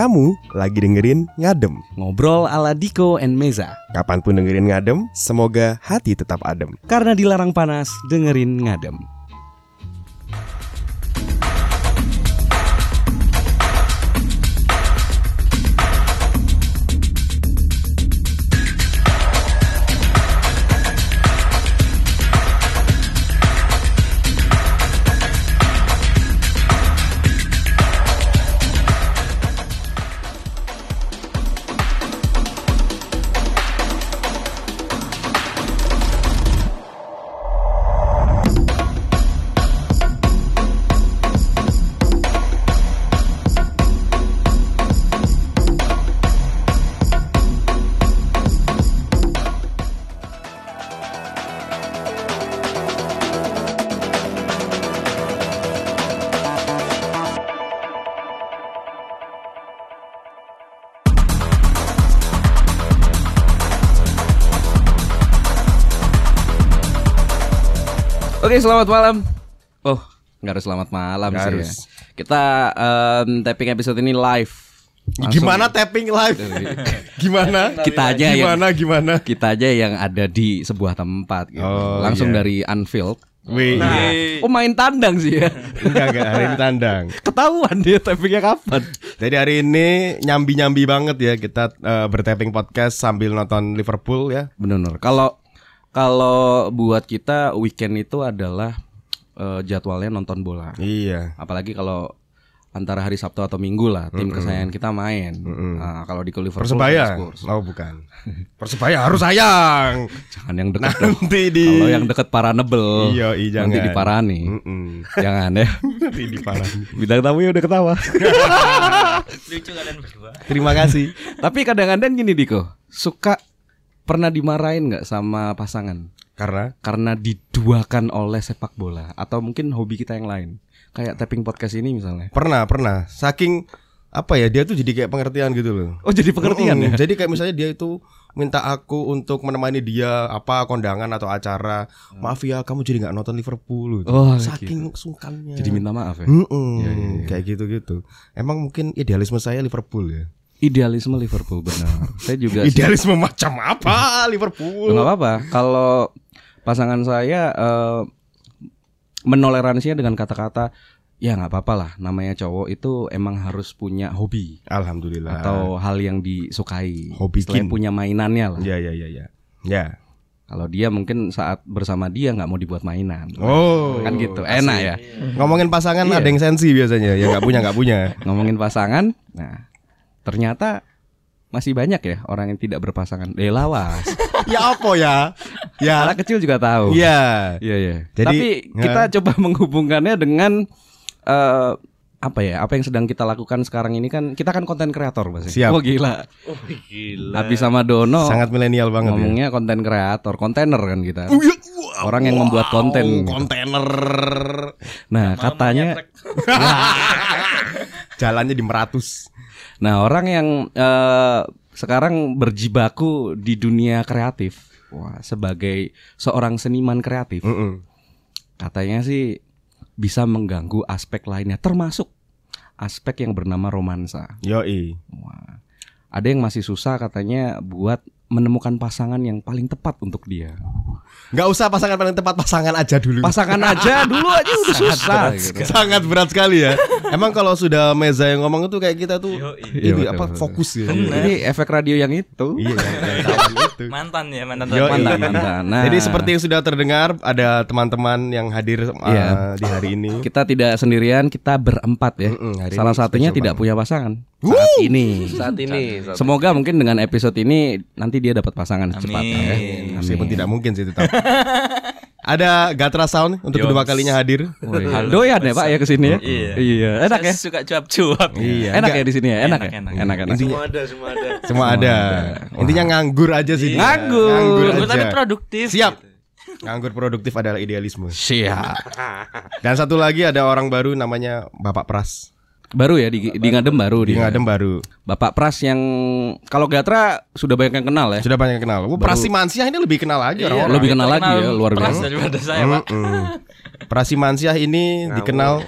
Kamu lagi dengerin Ngadem. Ngobrol ala Diko and Meza. Kapan pun dengerin Ngadem, semoga hati tetap adem. Karena dilarang panas, dengerin ngadem. Oke, selamat malam. Oh, nggak harus selamat malam Nggak sih harus. ya. Kita em, tapping episode ini live. Langsung Gimana tapping live? gimana? Kita aja yang- Gimana gimana? kita aja yang ada di sebuah tempat gitu. Oh, Langsung iya. dari Anfield. Wih, iya. Oh, main tandang sih ya. enggak enggak hari ini tandang. Ketahuan dia tappingnya kapan. Jadi hari ini nyambi-nyambi banget ya kita eh, bertapping podcast sambil nonton Liverpool ya. Benar. Kalau kalau buat kita weekend itu adalah eh, jadwalnya nonton bola. Iya. Apalagi kalau antara hari Sabtu atau Minggu lah tim kesayangan kita main. Nah, kalau di Liverpool Persebaya? Spurs. Oh bukan. Persebaya harus sayang. Jangan yang dekat dong. Nanti di Kalau yang deket Paranebel. Iya, iya, Nanti jangan. diparani. Mm-mm. Jangan ya. Nanti diparani. Bidang tamunya udah ketawa. Lucu kalian berdua. Terima kasih. Tapi kadang-kadang gini Diko, suka pernah dimarahin nggak sama pasangan Karena karena diduakan oleh sepak bola atau mungkin hobi kita yang lain. Kayak tapping podcast ini misalnya. pernah pernah saking apa ya dia tuh jadi kayak pengertian gitu loh. Oh, jadi pengertian Mm-mm. ya? Jadi kayak misalnya dia itu minta aku untuk menemani dia apa kondangan atau acara. Maaf ya kamu jadi nggak nonton Liverpool. gitu. Oh, saking sungkannya. Jadi minta maaf ya. Mm-mm. Iya, iya, iya. Kayak gitu-gitu. Emang mungkin idealisme saya Liverpool ya. Idealisme Liverpool benar. Saya juga sih- Idealisme macam apa Liverpool? nggak apa-apa. Kalau pasangan saya eh, menoleransinya dengan kata-kata ya nggak apa-apa lah. Namanya cowok itu emang harus punya hobi Alhamdulillah. atau hal yang disukai. Hobi Selain punya mainannya lah. Ya ya ya ya. Ya. Kalau dia mungkin saat bersama dia nggak mau dibuat mainan. Oh. kan gitu. Enak ya. Ngomongin pasangan Iya. ada yang sensi biasanya. Ya nggak punya nggak punya. Ngomongin pasangan, nah ternyata masih banyak ya orang yang tidak berpasangan. Eh lawas. ya apa ya? Ya. Anak kecil juga tahu. Iya. Iya iya. Jadi, Tapi kita coba menghubungkannya dengan eh apa ya? Apa yang sedang kita lakukan sekarang ini kan kita kan konten kreator Mas. Siap. Oh gila. Oh gila. Habis sama Dono Sangat milenial banget ya. ngomongnya konten kreator, kontainer kan kita. Oh, iya. Orang yang membuat konten. gitu. kontainer Nah, katanya jalannya di Meratus. Nah, orang yang eh, sekarang berjibaku di dunia kreatif, wah, sebagai seorang seniman kreatif, Mm-mm. katanya sih bisa mengganggu aspek lainnya, termasuk aspek yang bernama romansa. Yoi. Wah, ada yang masih susah katanya buat menemukan pasangan yang paling tepat untuk dia. Nggak usah pasangan paling tepat pasangan aja dulu. Pasangan aja dulu aja udah susah. gitu. Sangat berat sekali ya. Emang kalau sudah meza yang ngomong itu kayak kita tuh Yoi. Iya, ini betul, apa betul. fokus ya. Ini efek radio yang itu. Iya, itu. Mantan ya mantan. Yoi. Mantan, mantan. Nah, Jadi seperti yang sudah terdengar ada teman-teman yang hadir uh, Iya. di hari ini. Kita tidak sendirian, kita berempat ya. Mm-mm, hari Salah satunya tidak banget. punya pasangan saat ini. saat ini saat Semoga mungkin dengan episode ini nanti dia dapat pasangan secepatnya ya. Amin. Meskipun tidak mungkin sih tetap. ada Gatra Sound untuk Yo. kedua kalinya hadir. Doyan ya Pak ya ke sini ya? Iya. Iya, enak ya? Saya suka cuap-cuap. Iya. Enak enggak. ya di sini ya? Enak, Enak, ya? enak. Enak, enak. Intinya semua ada semua ada semua ada. Intinya nganggur aja sih. dia. Nganggur. Nganggur aja. tapi produktif. Siap. Nganggur produktif adalah idealisme. Siap. Dan satu lagi ada orang baru namanya Bapak Pras. Baru ya di, di Ngadem baru Di dia. Ngadem baru. Bapak Pras yang kalau Gatra sudah banyak yang kenal ya. Sudah banyak yang kenal. Oh, Pras Simansyah ini lebih kenal lagi Iya, orang-orang. Lebih kenal kita lagi ya, luar Pras biasa. daripada saya, Pak. Mm-mm. Prasimansyah ini dikenal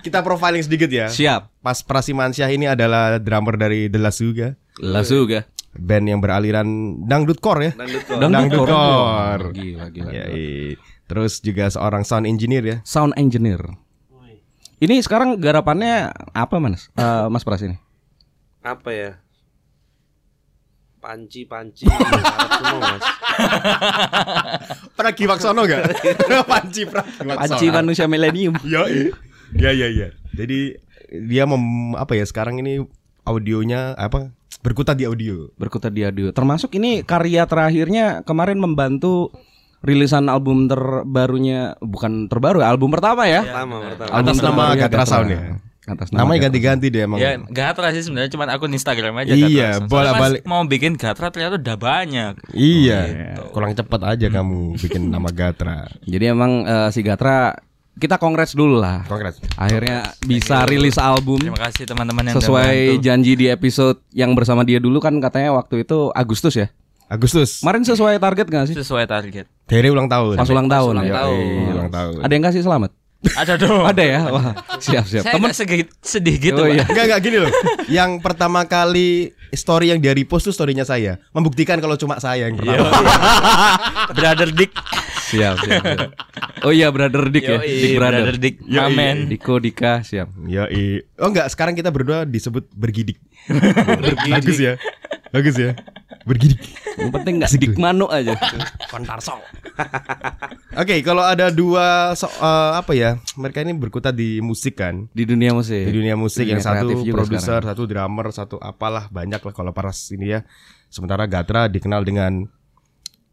kita profiling sedikit ya. Siap. Pas Prasimansyah ini adalah drummer dari The Lasuga, Lasuga. band yang beraliran dangdut core ya. Dangdut kok. Dangdut core. core. Gila, gila. Ya, gila. iya. Terus juga seorang sound engineer ya. Sound engineer. Ini sekarang garapannya apa Mas? Eh, Mas Pras ini? Apa ya? Panci panci semua mas Pragiwaksono enggak? Panci Pragiwaksono. Panci manusia milenium. Yo, iya iya iya. Jadi dia mem, apa ya sekarang ini audionya apa berkutat di audio. Berkutat di audio. Termasuk ini karya terakhirnya kemarin membantu rilisan album terbarunya bukan terbaru, album pertama ya. Pertama pertama Atas nama Gatra Sound ya? Atas nama Namanya ganti-ganti dia emang. Ya Gatra sih sebenarnya cuma akun Instagram aja Iya, bola-balik. pas Mau bikin Gatra ternyata udah banyak Iya. Kurang cepat aja kamu bikin nama Gatra. Jadi emang eh, si Gatra kita kongres dulu lah. Kongres. Akhirnya bisa rilis album Terima kasih teman-teman yang sesuai janji di episode yang bersama dia dulu kan katanya waktu itu Agustus ya. Agustus. Kemarin sesuai target gak sih? sesuai target Dari ulang tahun. Pas ulang tahun. ulang ya. tahun. Iya, ulang tahun. Ada yang kasih selamat? Ada dong Ada ya. Wah, siap siap. Saya Temen sedikit, sedih gitu Oh, iya. Enggak enggak gini loh. Yang pertama kali story yang dia repost tuh storynya saya, membuktikan kalau cuma saya yang pertama. Brother Dick siap siap. siap. Oh iya brother Dick ya. Yoi, Dick brother. Brother Dick Yoi. Amen Diko Dika siap. Ya, Oh enggak, sekarang kita berdua disebut bergidik. Bagus ya. Bagus ya. Bergidik. Yang penting nggak Dik Mano aja. Kontarso. Oke, kalau ada dua so- eh, apa ya? Mereka ini berkutat di musik kan. Di dunia musik. Di dunia musik Dunia yang satu produser, satu drummer, satu apalah banyak lah kalau paras ini ya. Sementara Gatra dikenal dengan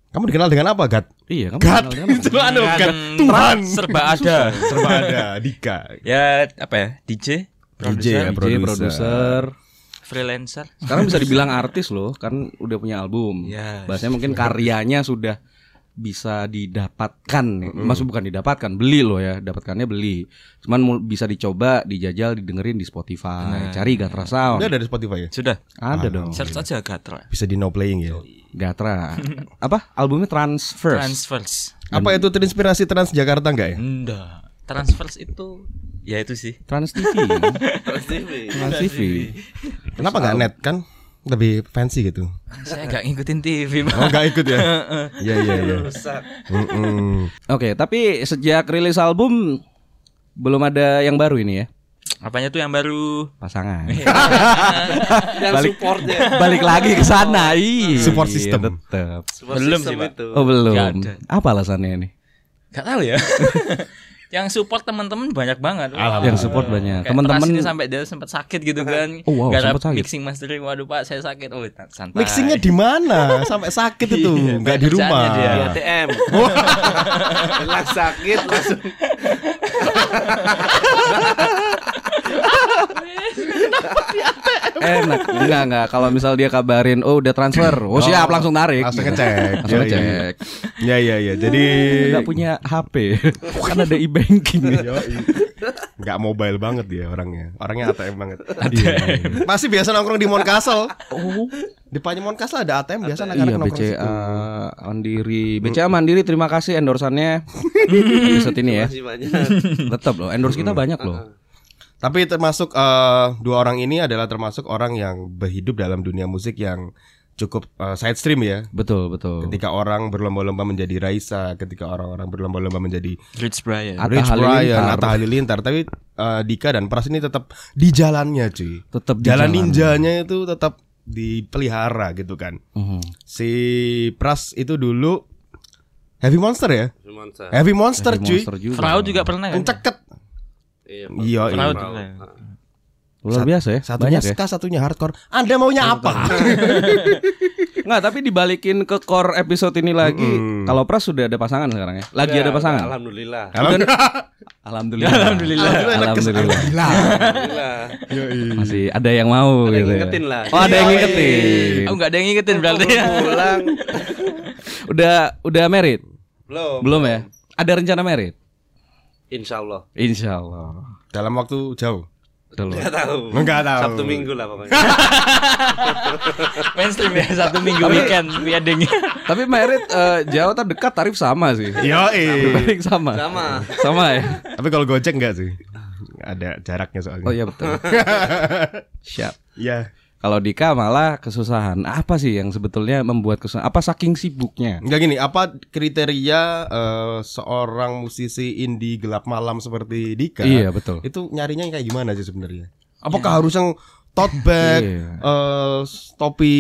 Kamu dikenal dengan apa, Gat? Iya, kamu Gat. kenal dengan apa? Anu Gat. Tuhan. serba ada Serba ada, Dika. Ya apa ya DJ DJ ya, DJ, produser. Freelancer Sekarang bisa dibilang artis loh, kan udah punya album. Yes. Bahasanya mungkin karyanya sudah bisa didapatkan. Maksud bukan didapatkan, beli loh ya. Dapatkannya beli. Cuman bisa dicoba, dijajal, didengerin di Spotify. Cari Gatra Sound. Udah ada di Spotify ya? Sudah Ada dong. Search aja Gatra Bisa di no playing ya. Gatra. Apa? Albumnya Transfers. Transfers Apa itu terinspirasi Trans Jakarta enggak ya? Enggak Transfers itu Ya itu sih Trans TV. Terus TV Trans TV. Kenapa enggak net kan? Lebih fancy gitu. Saya nggak ngikutin TV. Oh, enggak ikut ya? Iya, iya, iya. Oke, tapi sejak rilis album belum ada yang baru ini ya. Apanya tuh yang baru Pasangan. Yang supportnya Balik lagi ke sana. Iya, Support system. Tetap. Support Belum system sih, Pak. itu Oh, belum. Nggak. Apa alasannya ini? Gak tahu ya Yang support teman-teman banyak banget Wah. Yang support banyak. Teman-teman ini sampai dia sempat sakit gitu kan Oh, wow, sempat sakit. mixing mastering Waduh pak saya sakit Oh santai Mixingnya di mana? Sampai sakit itu, Iya, enggak di kerjaannya rumah. dia. Di ATM Hilang sakit langsung enak. Enggak, enggak. Kalau misal dia kabarin, "Oh, udah transfer." Oh, siap langsung tarik. Langsung ngecek. Langsung Iya, iya. ngecek. Ya ya ya. Jadi Enggak punya HP. kan ada e-banking. nggak mobile banget dia orangnya. Orangnya ATM banget. Dia. Masih biasa nongkrong di Monkasel. Oh. Depannya Monkasel ada ATM biasa anak-anak Iya nongkrong BCA situ. Mandiri BCA Mandiri terima kasih endorsannya episode ini ya tetap loh endorse kita banyak loh Tapi termasuk eh, dua orang ini adalah termasuk orang yang berhidup dalam dunia musik yang cukup eh, side stream ya. betul betul Ketika orang berlomba-lomba menjadi Raisa, ketika orang-orang berlomba-lomba menjadi Rich Brian Atta Rich Brian, Halilintar. Atta Halilintar, tapi eh, Dika dan Pras ini tetap di jalannya, cuy. tetap di Jalan jalan. ninjanya itu tetap dipelihara gitu kan. Mhm. Si Pras itu dulu Heavy Monster ya? Cuman saya Heavy Monster, Heavy cuy. Monster juga. Fraud juga pernah kan Menceket. Iya Iya, iya. Fraud. juga. luar biasa ya Satunya banyak ya ska, satunya hardcore. Anda maunya apa? nggak tapi dibalikin ke core episode ini lagi Mm-mm. kalau Pras sudah ada pasangan sekarang ya lagi ada Udah, pasangan Alhamdulillah alhamdulillah Alhamdulillah Alhamdulillah. alhamdulillah Alhamdulillah. Alhamdulillah masih ada yang mau Ada yang gitu ya. ngingetin lah. oh ada yang Yoi. ngingetin Oh nggak ada yang ngikutin berarti ya Pulang udah udah married Belum belum ya ada rencana married Insya Allah Insya Allah Dalam waktu jauh. Gak tahu Enggak tahu. Sabtu minggu lah pokoknya Mainstream ya satu minggu weekend wedding Tapi merit eh, jauh atau dekat tarif sama sih. Yo, Dibanding sama. Sama Sama ya. Tapi kalau Gojek enggak sih? ada jaraknya soalnya. Oh iya betul. Siap. Iya. Kalau Dika malah kesusahan. Apa sih yang sebetulnya membuat kesusahan? Apa saking sibuknya? Enggak gini, apa kriteria eh, seorang musisi indie gelap malam seperti Dika? Iya betul. Itu nyarinya kayak gimana sih sebenarnya? Apakah harus yang tote bag, Iya. eh, topi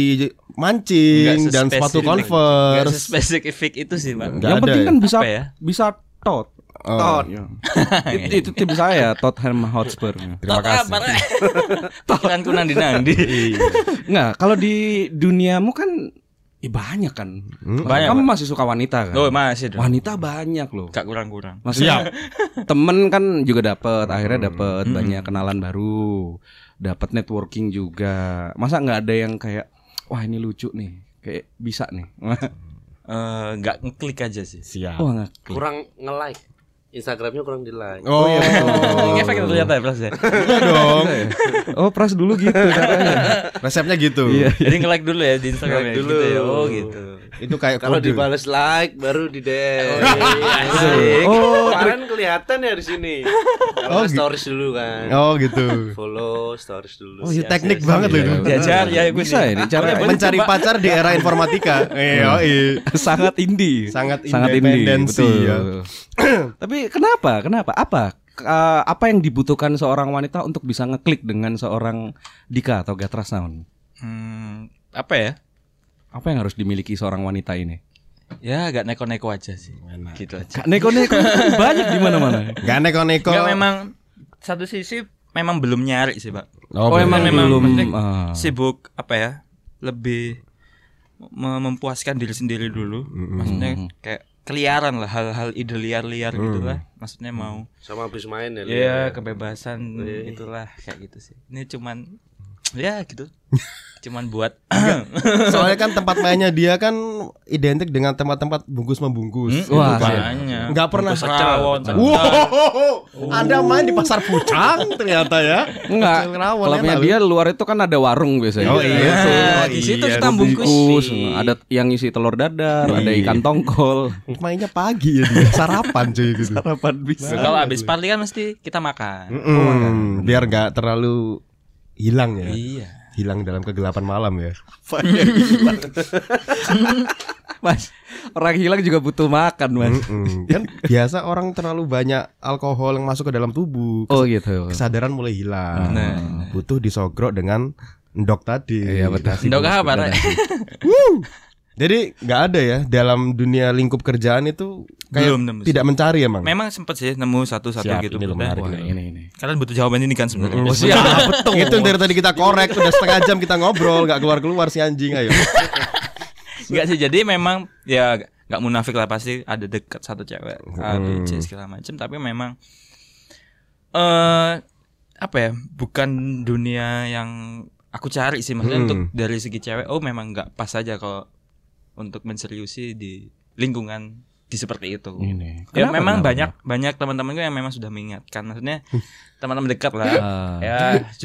mancing dan sepatu Converse? sespesifik itu sih. Nggak yang penting ya? kan bisa Apa ya? bisa tot. Oh, Tot. itu, itu tim saya Tottenham Hotspur. Terima kasih. Pikiranku nandi-nandi. Nggak, kalau di duniamu kan ya banyak kan. Banyak, Kamu masih suka wanita kan? Oh, masih dong. Wanita banyak loh. Gak kurang-kurang. Maksudnya temen kan juga dapat, akhirnya dapat Hmm. banyak kenalan baru, dapat networking juga. Masa nggak ada yang kayak wah ini lucu nih, kayak bisa nih. Eh, nggak ngeklik aja sih. Siap. Wah nggak. Kurang nge-like. Instagramnya kurang di like. Oh, Ngefek ternyata ya, Pras ya. iya dong. Oh pras dulu gitu caranya. Resepnya gitu. Iya. Jadi nge-like dulu ya di Instagram ya, Nge-like gitu ya. dulu. Oh, gitu. Itu kayak Kalau dibales like baru di DM. Asik. Oh, Kemarin kelihatan ya di sini. Kalau stories dulu kan. Oh gitu. Follow stories dulu. Oh, iya Siap, teknik siap, banget loh itu. Diajar ya gue Bisa ya, cara Mencari pacar di era informatika. Iya, iya. sangat indie. Sangat sangat independensi, indie. ya. Betul. Tapi kenapa? Kenapa? Apa? Eh, apa yang dibutuhkan seorang wanita untuk bisa ngeklik dengan seorang Dika atau Gatra Sound? Hmm, apa ya? Apa yang harus dimiliki seorang wanita ini? Ya agak neko-neko aja sih. Gitu aja. Kak neko-neko banyak di mana-mana. Gak neko-neko. Enggak memang satu sisi memang belum nyari sih, Pak. Oh, belum. emang memang belum, ah. sibuk apa ya? Lebih me- mempuaskan diri sendiri dulu. Maksudnya kayak keliaran lah hal-hal ide liar-liar gitu lah. Maksudnya mau Sama habis main ya. Li. ya kebebasan itulah kayak gitu sih. Ini cuman ya gitu. cuman buat Soalnya kan tempat mainnya dia kan identik dengan tempat-tempat bungkus membungkus. Wah, Itu kan. makanya. Nggak pernah Bungkus rawon. Wow, Anda main di pasar pucang ternyata ya. Rawon, Klubnya enak dia luar itu kan ada warung biasanya. Oh iya. Oh, di situ iya. kita bungkus. Ada yang isi telur dadar, ada Iya. ikan tongkol. Mainnya pagi ya dia. Sarapan cuy gitu. Sarapan bisa. Kalau habis party kan mesti kita makan. Biar nggak terlalu hilang ya. Iya. Hilang dalam kegelapan malam ya. Mas, orang hilang juga butuh makan, Mas. Mm-mm. Kan biasa orang terlalu banyak alkohol yang masuk ke dalam tubuh. Kes- Oh gitu. Kesadaran mulai hilang. Nah. Butuh disogrok dengan endok tadi. Iya, betul. Endok apa. Wuh. Jadi nggak ada ya dalam dunia lingkup kerjaan itu kayak Belum nemu. tidak mencari emang. Memang sempet sih nemu satu-satu Siap, gitu. ini menarik Wah. Ini ini. Kalian butuh jawaban ini kan sebenarnya. Oh, siap, betul. Itu dari tadi kita korek udah setengah jam kita ngobrol nggak keluar keluar si anjing ayo. Enggak sih, jadi memang ya nggak munafik lah pasti ada dekat satu cewek A, B, C segala macam, tapi memang eh apa ya? Bukan dunia yang aku cari sih maksudnya Hmm. untuk dari segi cewek oh memang nggak pas aja kalau untuk menseriusi di lingkungan di seperti itu. Ini. Ya Kenapa, memang kenapa? banyak banyak teman-temanku yang memang sudah mengingatkan maksudnya teman-teman dekat lah. Ah. ya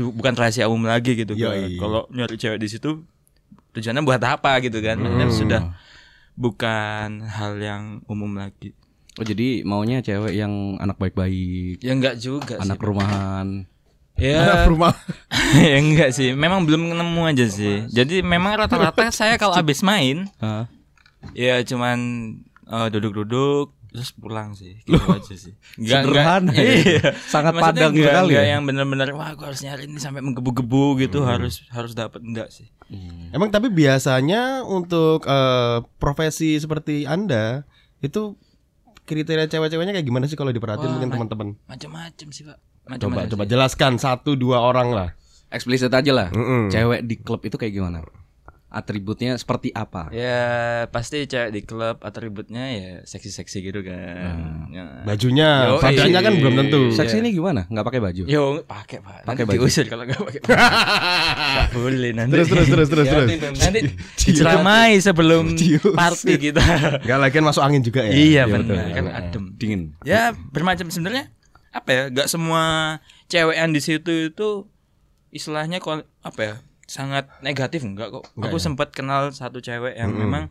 bukan rahasia umum lagi gitu. Kalau nyari cewek di situ tujuannya buat apa gitu kan. Maksudnya Hmm. sudah bukan hal yang umum lagi. Oh jadi maunya cewek yang anak baik-baik, Ya enggak juga anak sih. rumahan. Ya, rumah. ya enggak sih. Memang belum nemu aja sih. Jadi memang rata-rata saya kalau habis main Hah? ya cuman eh, duduk-duduk terus pulang sih. Gitu aja sih. Enggak Sederhana ya. Iya. Sangat Maksudnya padang enggak, sekali enggak ya. yang benar-benar wah aku harus nyari ini sampai menggebu-gebu gitu harus harus dapat enggak sih. Emang tapi biasanya untuk eh, profesi seperti anda itu kriteria cewek-ceweknya kayak gimana sih kalau diperhatiin Wah, mungkin ma- teman-teman? Macam-macam sih, Pak. Coba Macam-macam. coba sih. jelaskan satu dua orang lah. Eksplisit aja lah. Mm-mm. Cewek di klub itu kayak gimana? Atributnya seperti apa? Ya pasti cewek di klub atributnya ya seksi-seksi gitu kan. Ya. Bajunya, badannya kan belum tentu. Iya. Seksi ini gimana? Nggak pakai baju? Yo pakai pak. Pakai Nanti baju. diusir kalau nggak pakai. Nggak boleh nanti. Terus terus terus terus terus. Nanti diceramai sebelum party kita. Gak lagian masuk angin juga ya. iya betul. benar kan adem. Dingin. Ya bermacam sebenarnya apa ya? Gak semua cewek yang di situ itu istilahnya apa ya? Sangat negatif enggak kok. Enggak Aku ya? sempat kenal satu cewek yang Mm-mm. memang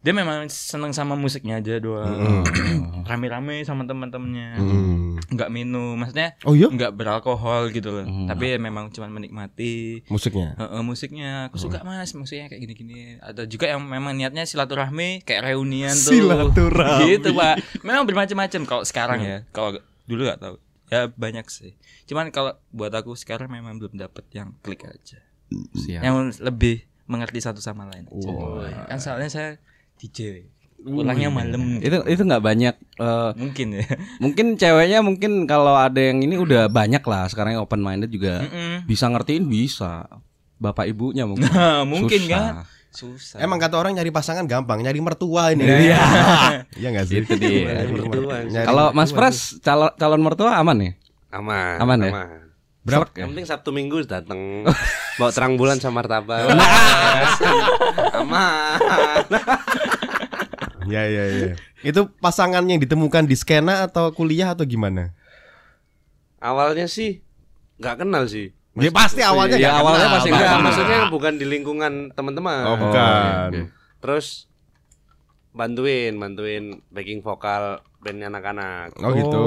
dia memang seneng sama musiknya aja doang. Rame-rame sama teman-temannya. Hmm. Nggak minum, maksudnya Oh iya? nggak beralkohol gitu loh. Tapi ya memang cuma menikmati Musiknya. Heeh, musiknya aku suka mas musiknya kayak gini-gini ada juga yang memang niatnya silaturahmi kayak reunian tuh Silaturahmi. gitu pak memang bermacam-macam kalau sekarang ya kalau dulu nggak tahu. Ya banyak sih. Cuman kalau buat aku sekarang memang belum dapet yang klik aja. Siap. yang lebih mengerti satu sama lain aja. kan soalnya saya DJ pulangnya malam. Itu itu nggak banyak eh, mungkin ya. mungkin ceweknya mungkin kalau ada yang ini udah banyak lah. Sekarang yang open minded juga Mm-mm. bisa ngertiin bisa. Bapak ibunya mungkin. Nah, mungkin Susah. kan susah Emang kata orang nyari pasangan gampang, nyari mertua ini. Iya. Iya enggak sih? Itu dia. Kalau Mas. Pras calon calon mertua aman ya Aman. Aman ya? Berapa? Yang penting Sabtu Minggu datang bawa terang bulan sama martabak. Aman. Iya iya iya. Itu pasangan yang ditemukan di skena atau kuliah atau gimana? Awalnya sih nggak kenal sih. Ya pasti awalnya Ya, awalnya kenal, pasti Enggak, kenal. maksudnya bukan di lingkungan teman-teman. Oh, bukan. oke. Terus bantuin, bantuin backing vokal bandnya anak-anak. Oh gitu.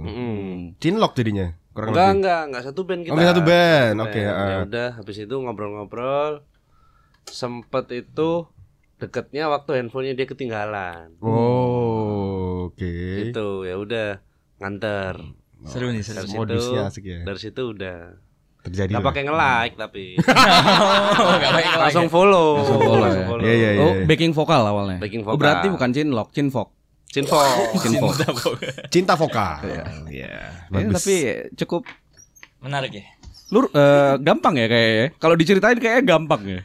Mm-mm. Cinlok jadinya. Kurang Enggak, lebih. enggak, enggak satu band kita. Oh, satu band. Oke, Ya ah. udah, habis itu ngobrol-ngobrol. Sempet itu deketnya waktu handphonenya dia ketinggalan. Oh, oke. Gitu, ya udah nganter. seru nih seru Dari situ, Modusnya asik ya. dari situ udah. Terjadi. Gak lah. pakai nge-like tapi. Oh, nggak. Langsung follow. Langsung follow ya. Iya, iya, iya. Oh, backing vokal awalnya. Backing Oh, vokal. berarti bukan cinlok, cinfok. Cinfo. Cinfok. Cinta vokal. Iya. Ya, Bagus. tapi cukup menarik ya lur eh, gampang ya kayaknya. Kalau diceritain kayaknya gampang ya.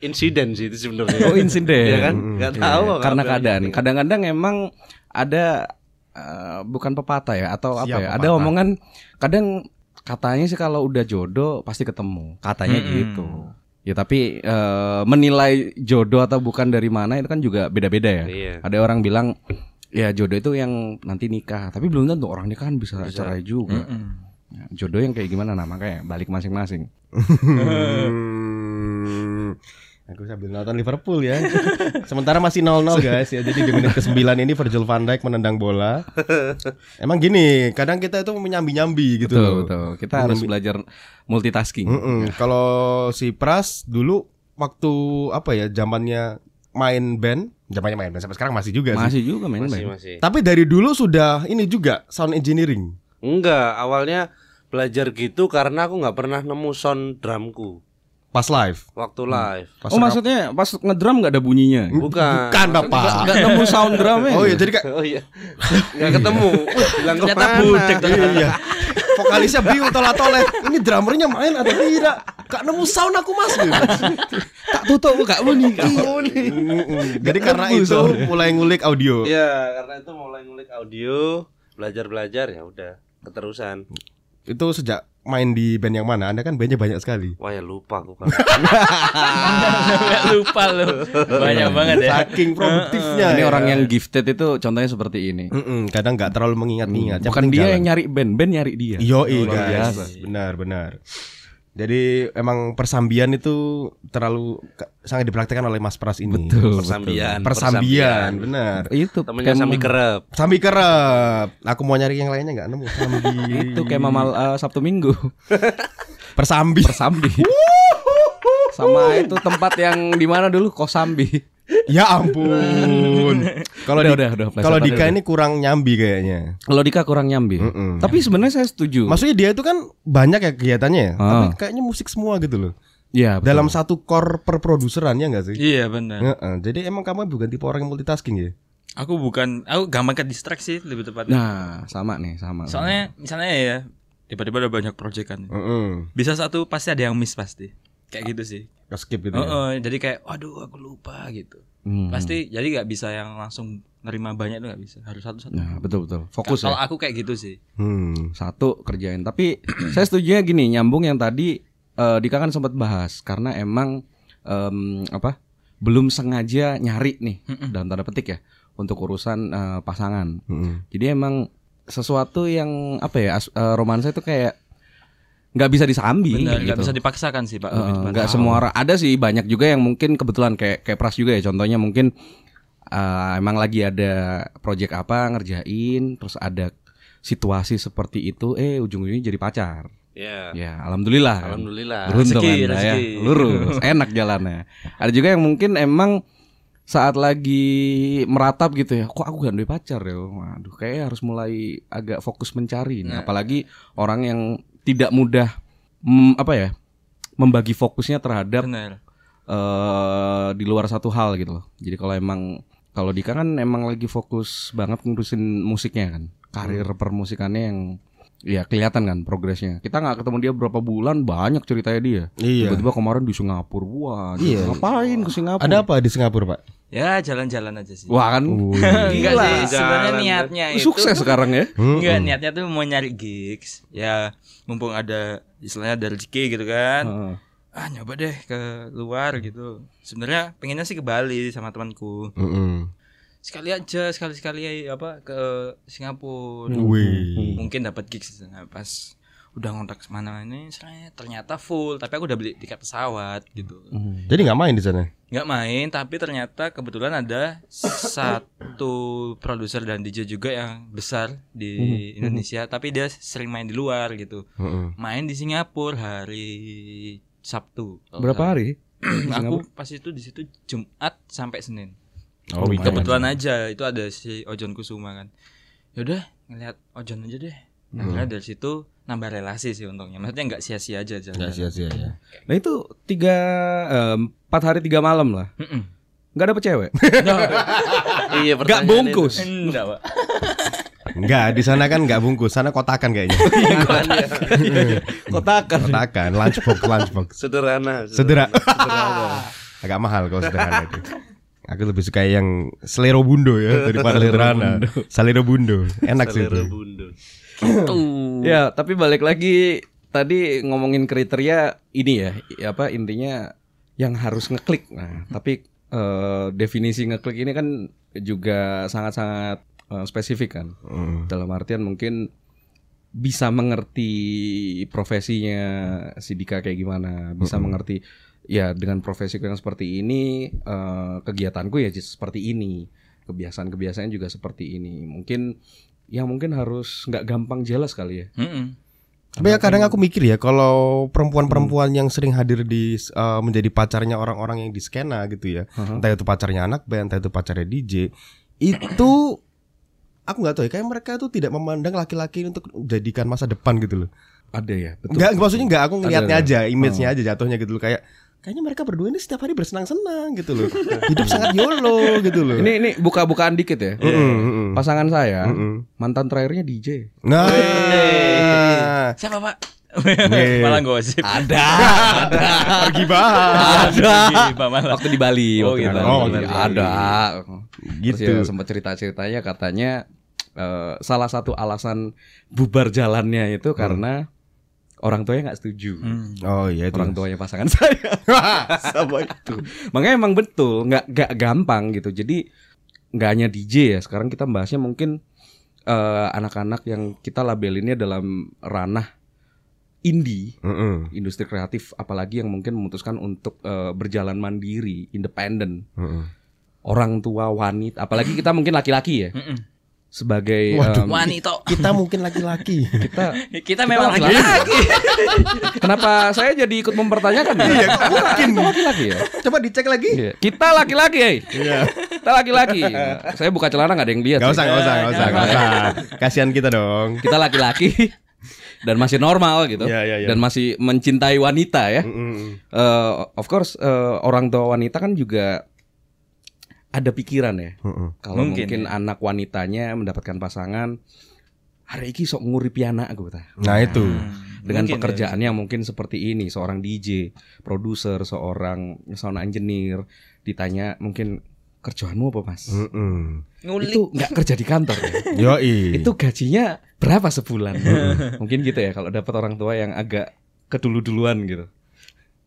Insiden sih itu sebenarnya. Oh, insiden. Iya kan? Enggak tahu Iya, apa karena apa. keadaan. Kadang-kadang emang ada eh, bukan pepatah ya atau apa Siap ya? Ada pepatah. omongan kadang katanya sih kalau udah jodoh pasti ketemu. Katanya Mm-mm. gitu. Ya tapi eh, menilai jodoh atau bukan dari mana itu kan juga beda-beda ya. Iya. Ada orang bilang ya jodoh itu yang nanti nikah, tapi belum tentu orang nikah kan bisa, cerai juga. Ya, jodoh yang kayak gimana nah makanya balik masing-masing. Aku sambil nonton Liverpool ya. Sementara masih 0-0 guys ya. Jadi di menit ke-9 ini Virgil van Dijk menendang bola. Emang gini, kadang kita itu menyambi-nyambi gitu Betul, loh. betul. Kita harus belajar multitasking. Mm-mm. Kalau si Pras dulu waktu apa ya zamannya main band, zamannya main band sampai sekarang masih juga sih. Masih juga main Masih, masih. Tapi dari dulu sudah ini juga sound engineering. Enggak, awalnya belajar gitu karena aku nggak pernah nemu sound drumku Pas live. waktu live. Pas Oh maksudnya pas ngedrum nggak ada bunyinya? Bukan. Bukan, Bapak. Nggak nemu sound drumnya? Oh iya, jadi kayak Oh iya. Nggak ketemu. Bilang Ternyata ke mana? budek iya. Vokalisnya bingung tolak-toleh. Ini drummernya main atau tidak? Kak nemu sound aku mas. tak tutup kak bunyi. Jadi karena itu mulai ngulik audio. Iya, karena itu mulai ngulik audio, belajar-belajar ya udah keterusan. Itu sejak main di band yang mana? Anda kan bandnya banyak sekali. Wah ya lupa aku kan. Lupa lu banyak banget ya Saking produktifnya. Ini ya. orang yang gifted itu contohnya seperti ini. Mm-mm, kadang nggak terlalu mengingat-ingat. Yang Bukan dia jalan. yang nyari band, band nyari dia. Yo, guys. biasa. Benar, benar. Jadi emang persambian itu terlalu sangat dipraktekkan oleh Mas Pras ini. Betul. Persambian. Persambian, benar. Itu Temennya ma- Kerep. Sambi kerep. Aku mau nyari yang lainnya nggak nemu. Sambi. Itu kayak mamal eh, Sabtu Minggu. Persambi. Persambi. Sama itu tempat yang di mana dulu Kosambi. Ya ampun. Kalau Udah, di, udah, udah, kalau Dika udah. ini kurang nyambi kayaknya. Kalau Dika kurang nyambi. Mm-mm. Tapi sebenarnya saya setuju. Maksudnya dia itu kan banyak ya kegiatannya ya, Ah. tapi kayaknya musik semua gitu loh. Iya, betul. Dalam satu core perproduseran ya nggak sih? iya benar Heeh, Jadi emang kamu bukan tipe orang yang multitasking ya? aku bukan aku gampang ke distraksi lebih tepatnya Nah, sama nih, sama. soalnya misalnya ya tiba-tiba ada banyak proyek kan Heeh. bisa satu pasti ada yang miss pasti kayak gitu sih Ke skip gitu. Oh, ya? oh, jadi kayak waduh aku lupa gitu Hmm. pasti jadi nggak bisa yang langsung nerima banyak tuh nggak bisa harus satu satu Nah, betul betul. Fokus kalau ya. aku kayak gitu sih Hmm. Satu kerjain. Tapi saya setuju gini, nyambung yang tadi eh, Dika kan sempat bahas karena emang em, apa? Belum sengaja nyari nih dalam tanda petik ya untuk urusan eh, pasangan. Mm-mm. Jadi emang sesuatu yang apa ya? as- eh, romansa itu kayak nggak bisa disambi nggak gitu. bisa dipaksakan sih pak tepatnya. nggak semua orang ada sih banyak juga yang mungkin kebetulan kayak kayak Pras juga ya contohnya mungkin eh, emang lagi ada project apa ngerjain, terus ada situasi seperti itu, eh ujung-ujungnya jadi pacar. Ya. Ya, alhamdulillah. kan. Alhamdulillah. Beruntung Rezeki, Anda ya, rezeki. lurus, enak jalannya. Ada juga yang mungkin emang saat lagi meratap gitu ya, kok aku gak ada pacar ya? Waduh, kayaknya harus mulai agak fokus mencari. nih. Nah. Apalagi orang yang tidak mudah mm, apa ya, membagi fokusnya terhadap Benar. eh di luar satu hal gitu loh. Jadi kalau emang kalau Dika kan emang lagi fokus banget ngurusin musiknya kan, karir permusikannya yang ya kelihatan kan progresnya. Kita nggak ketemu dia berapa bulan banyak ceritanya dia. Iya. Tiba-tiba kemarin di Singapura, wah, Iya. ngapain ke Singapura? Ada apa di Singapura, Pak? Ya jalan-jalan aja sih. Wah kan, Enggak gila. sih, sebenarnya niatnya itu sukses sekarang ya. Enggak, niatnya tuh mau nyari gigs. Ya, mumpung ada istilahnya ada rezeki gitu kan. Heeh. Ah, nyoba deh ke luar gitu. Sebenarnya pengennya sih ke Bali sama temanku. Mm-mm. Sekali aja, sekali-sekali apa ke Singapura. Wih. Mungkin dapat gigs di sana. pas udah ngontak mana ini ternyata full tapi aku udah beli tiket pesawat gitu Jadi nggak main di sana. nggak main tapi ternyata kebetulan ada satu produser dan DJ juga yang besar di Indonesia tapi dia sering main di luar gitu Mm-mm. main di Singapura hari Sabtu Berapa hari? aku pas itu di situ Jumat sampai Senin Oh, lumayan. kebetulan aja itu ada si Ojon Kusuma kan yaudah ngeliat Ojon aja deh Hmm. Akhirnya dari situ nambah relasi sih untungnya maksudnya nggak sia-sia aja jalan Nggak sia-sia ya. Nah itu tiga eh, empat hari tiga malam lah. Nggak dapet cewek. Iya, Nggak pertanyaan bungkus. enggak pak Enggak, di sana kan nggak bungkus, sana kotakan kayaknya. Kotakan. kotakan, lunchbox, lunchbox. itu. Sederhana. Sedera. Agak mahal kalau sederhana itu. Aku lebih suka yang selero bundo ya daripada sederhana. Selero bundo. Enak sih itu. bundo. Ya, tapi balik lagi tadi ngomongin kriteria ini ya, ya apa intinya yang harus ngeklik. Nah, tapi eh, definisi ngeklik ini kan juga sangat-sangat eh, spesifik kan. Mm. Dalam artian mungkin bisa mengerti profesinya si Dika kayak gimana, bisa mengerti ya dengan profesiku yang seperti ini eh, kegiatanku ya seperti ini, kebiasaan-kebiasaan juga seperti ini. Mungkin ya mungkin harus nggak gampang jelas kali ya. Mm-mm. Tapi ya kadang aku mikir ya kalau perempuan-perempuan yang sering hadir di uh, menjadi pacarnya orang-orang yang di skena gitu ya. Entah itu pacarnya anak band, entah itu pacarnya DJ. Itu aku nggak tahu ya kayak mereka tuh tidak memandang laki-laki untuk menjadikan masa depan gitu loh. Ada ya, betul. Enggak maksudnya enggak aku ngelihatnya aja, image-nya aja jatuhnya gitu loh kayak kayaknya mereka berdua ini setiap hari bersenang-senang gitu loh. Hidup sangat YOLO gitu loh. Ini ini buka-bukaan dikit ya. Mm-mm. Pasangan saya Mm-mm. mantan terakhirnya DJ. Nah. siapa pak Nih. malah gosip Ada. Pergi bahas. ada. Waktu di Bali, Oh, waktu di gitu. Bali. Oh, di Bali. ada. Gitu. Terus ya sempat cerita-ceritanya katanya eh, salah satu alasan bubar jalannya itu karena orang tuanya nggak setuju. Hmm. Oh iya itu. Orang tuanya pasangan saya sama itu. Makanya emang betul nggak nggak gampang gitu. Jadi nggak hanya DJ ya. Sekarang kita bahasnya mungkin eh, anak-anak yang kita labelinnya dalam ranah indie Mm-mm, industri kreatif apalagi yang mungkin memutuskan untuk eh, berjalan mandiri, independen. mm-mm. Orang tua wanita, apalagi kita mungkin laki-laki ya. Mm-mm. Sebagai Waduh. em, wanita Kita mungkin laki-laki. kita kita memang laki-laki. laki-laki kenapa saya jadi ikut mempertanyakan ya? Iya, mungkin laki-laki ya. Coba dicek lagi. Iya. Kita laki-laki, eh. Kita laki-laki. Nah, saya buka celana nggak ada yang lihat. Gak usah, gak usah, gak usah, gak usah. Kasihan kita dong. Kita laki-laki dan masih normal gitu. Iya, iya, iya. Dan masih mencintai wanita ya. Mm-mm. Eh, of course eh, orang tua wanita kan juga ada pikiran ya. Mm-mm. Kalau Mungkin, mungkin, ya. anak wanitanya mendapatkan pasangan hari ini sok nguripi anak gue tah. Nah itu. Dengan Mungkin ya. pekerjaan yang mungkin seperti ini, seorang DJ, produser, seorang sound engineer ditanya mungkin kerjaanmu apa mas? Ngulik Itu nggak kerja di kantor ya? Yoi. itu gajinya berapa sebulan? mungkin gitu ya kalau dapat orang tua yang agak kedulu-duluan gitu.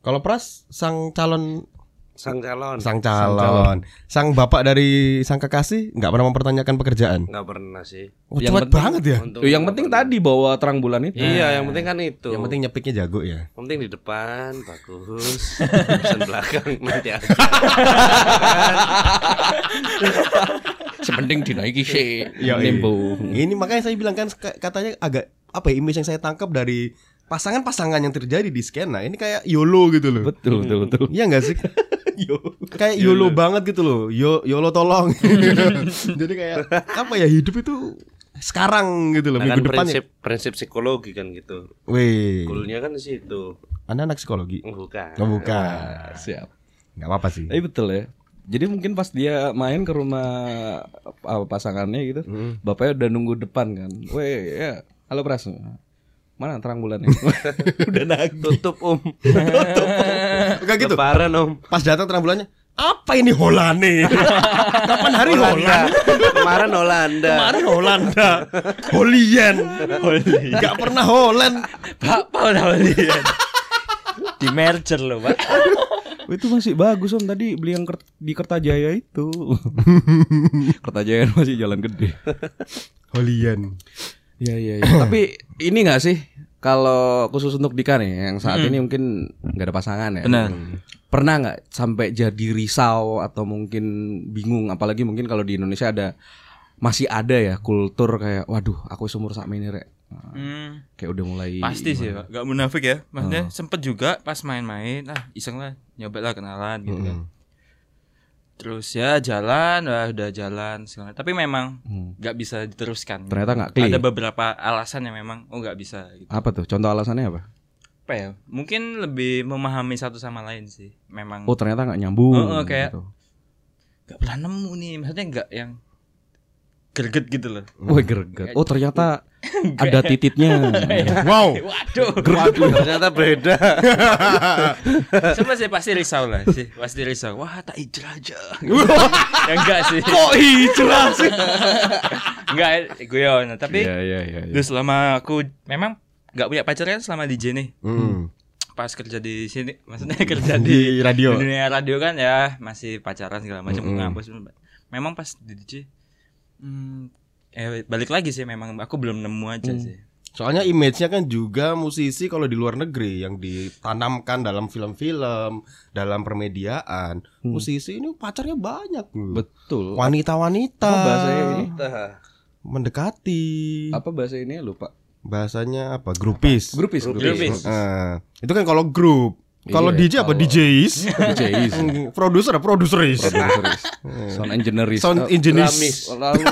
Kalau Pras sang calon sang calon sang calon. Sang bapak dari sang kekasih nggak pernah mempertanyakan pekerjaan. nggak pernah sih. Oh, Yang penting- banget ya. Untung Tuh, yang penting pernah. tadi bawa terang bulan itu. Iya, yang penting kan itu. Yang penting nyepiknya jago ya. Yang penting di depan bagus, urusan belakang nanti aja. Sepenting dinaiki sih. Iya. Nimbung. Ini makanya saya bilang kan ka- katanya agak apa ya image yang saya tangkap dari pasangan-pasangan yang terjadi di skena ini kayak YOLO gitu loh. Betul, betul, betul. Iya gak sih? kayak YOLO banget gitu loh. Yo YOLO tolong. Jadi kayak apa ya hidup itu sekarang gitu loh Nah, kan minggu depan. prinsip prinsip psikologi kan gitu. Wih, Goalnya kan di situ. Anda anak psikologi? Bukan. Oh, bukan. Siap. Gak apa-apa sih. Tapi betul ya. Jadi mungkin pas dia main ke rumah apa, pasangannya gitu, bapaknya udah nunggu depan kan. Weh, ya, halo Pras. Mana terang bulannya? udah nagih. Tutup om. Enggak gitu. Lebaran om. Pas datang terang bulannya, apa ini Holane? Kapan hari Holland? Kemarin Holanda. Kemarin Holanda. Holian. Gak pernah Holland. Pak Paul Dawlian. Di merger loh, Pak. Itu masih bagus om tadi beli yang di Kertajaya itu. Kertajaya masih jalan gede. Holian. Iya iya. iya. Tapi ini nggak sih kalau khusus untuk Dika nih yang saat ini mungkin nggak ada pasangan ya. Benar. Pernah nggak sampai jadi risau atau mungkin bingung apalagi mungkin kalau di Indonesia ada masih ada ya kultur kayak waduh aku seumur sak ini rek. Nah, Hmm, kayak udah mulai pasti sih, Pak. Gak munafik ya. Maksudnya sempet juga pas main-main, ah iseng lah, nyoba lah kenalan gitu kan. Terus ya jalan, wah, udah jalan segala. Tapi memang Hmm. nggak bisa diteruskan. Ternyata nggak klik. Ada beberapa alasan yang memang oh nggak bisa gitu. Apa tuh? Contoh alasannya apa? Apa ya? Mungkin lebih memahami satu sama lain sih. Memang Oh ternyata nggak nyambung. Oh, oh, kayak- gitu. nggak pernah nemu nih. Maksudnya nggak yang greget gitu loh. Wah greget. Oh ternyata ada tititnya. Wow. Waduh. Ternyata beda. Coba sih pasti risau lah sih, pasti risau. Wah, tak hijrah aja. ya enggak sih. Kok hijrah sih? enggak guyon, tapi Iya iya iya. iya. terus selama aku memang nggak punya pacar kan selama DJ nih. Hmm. Pas kerja di sini, maksudnya kerja di, Di radio. di dunia radio kan ya masih pacaran segala macam Mm-mm. ngampus. Memang pas di DJ hmm, eh balik lagi sih memang aku belum nemu aja sih. Soalnya image-nya kan juga musisi kalau di luar negeri yang ditanamkan dalam film-film, dalam permediaan. Musisi ini pacarnya banyak loh. Betul. Wanita-wanita. Ini? Nah, Mendekati. Apa bahasa ini lupa. Bahasanya apa? Grupis. Grupis, Grupis. Eh, itu kan kalau grup. Kalau Iya, DJ apa? kalau- DJs. DJs. Produser apa? Produseris. Produseris. Sound engineeris. Sound Eh, engineer. Ramis. lalu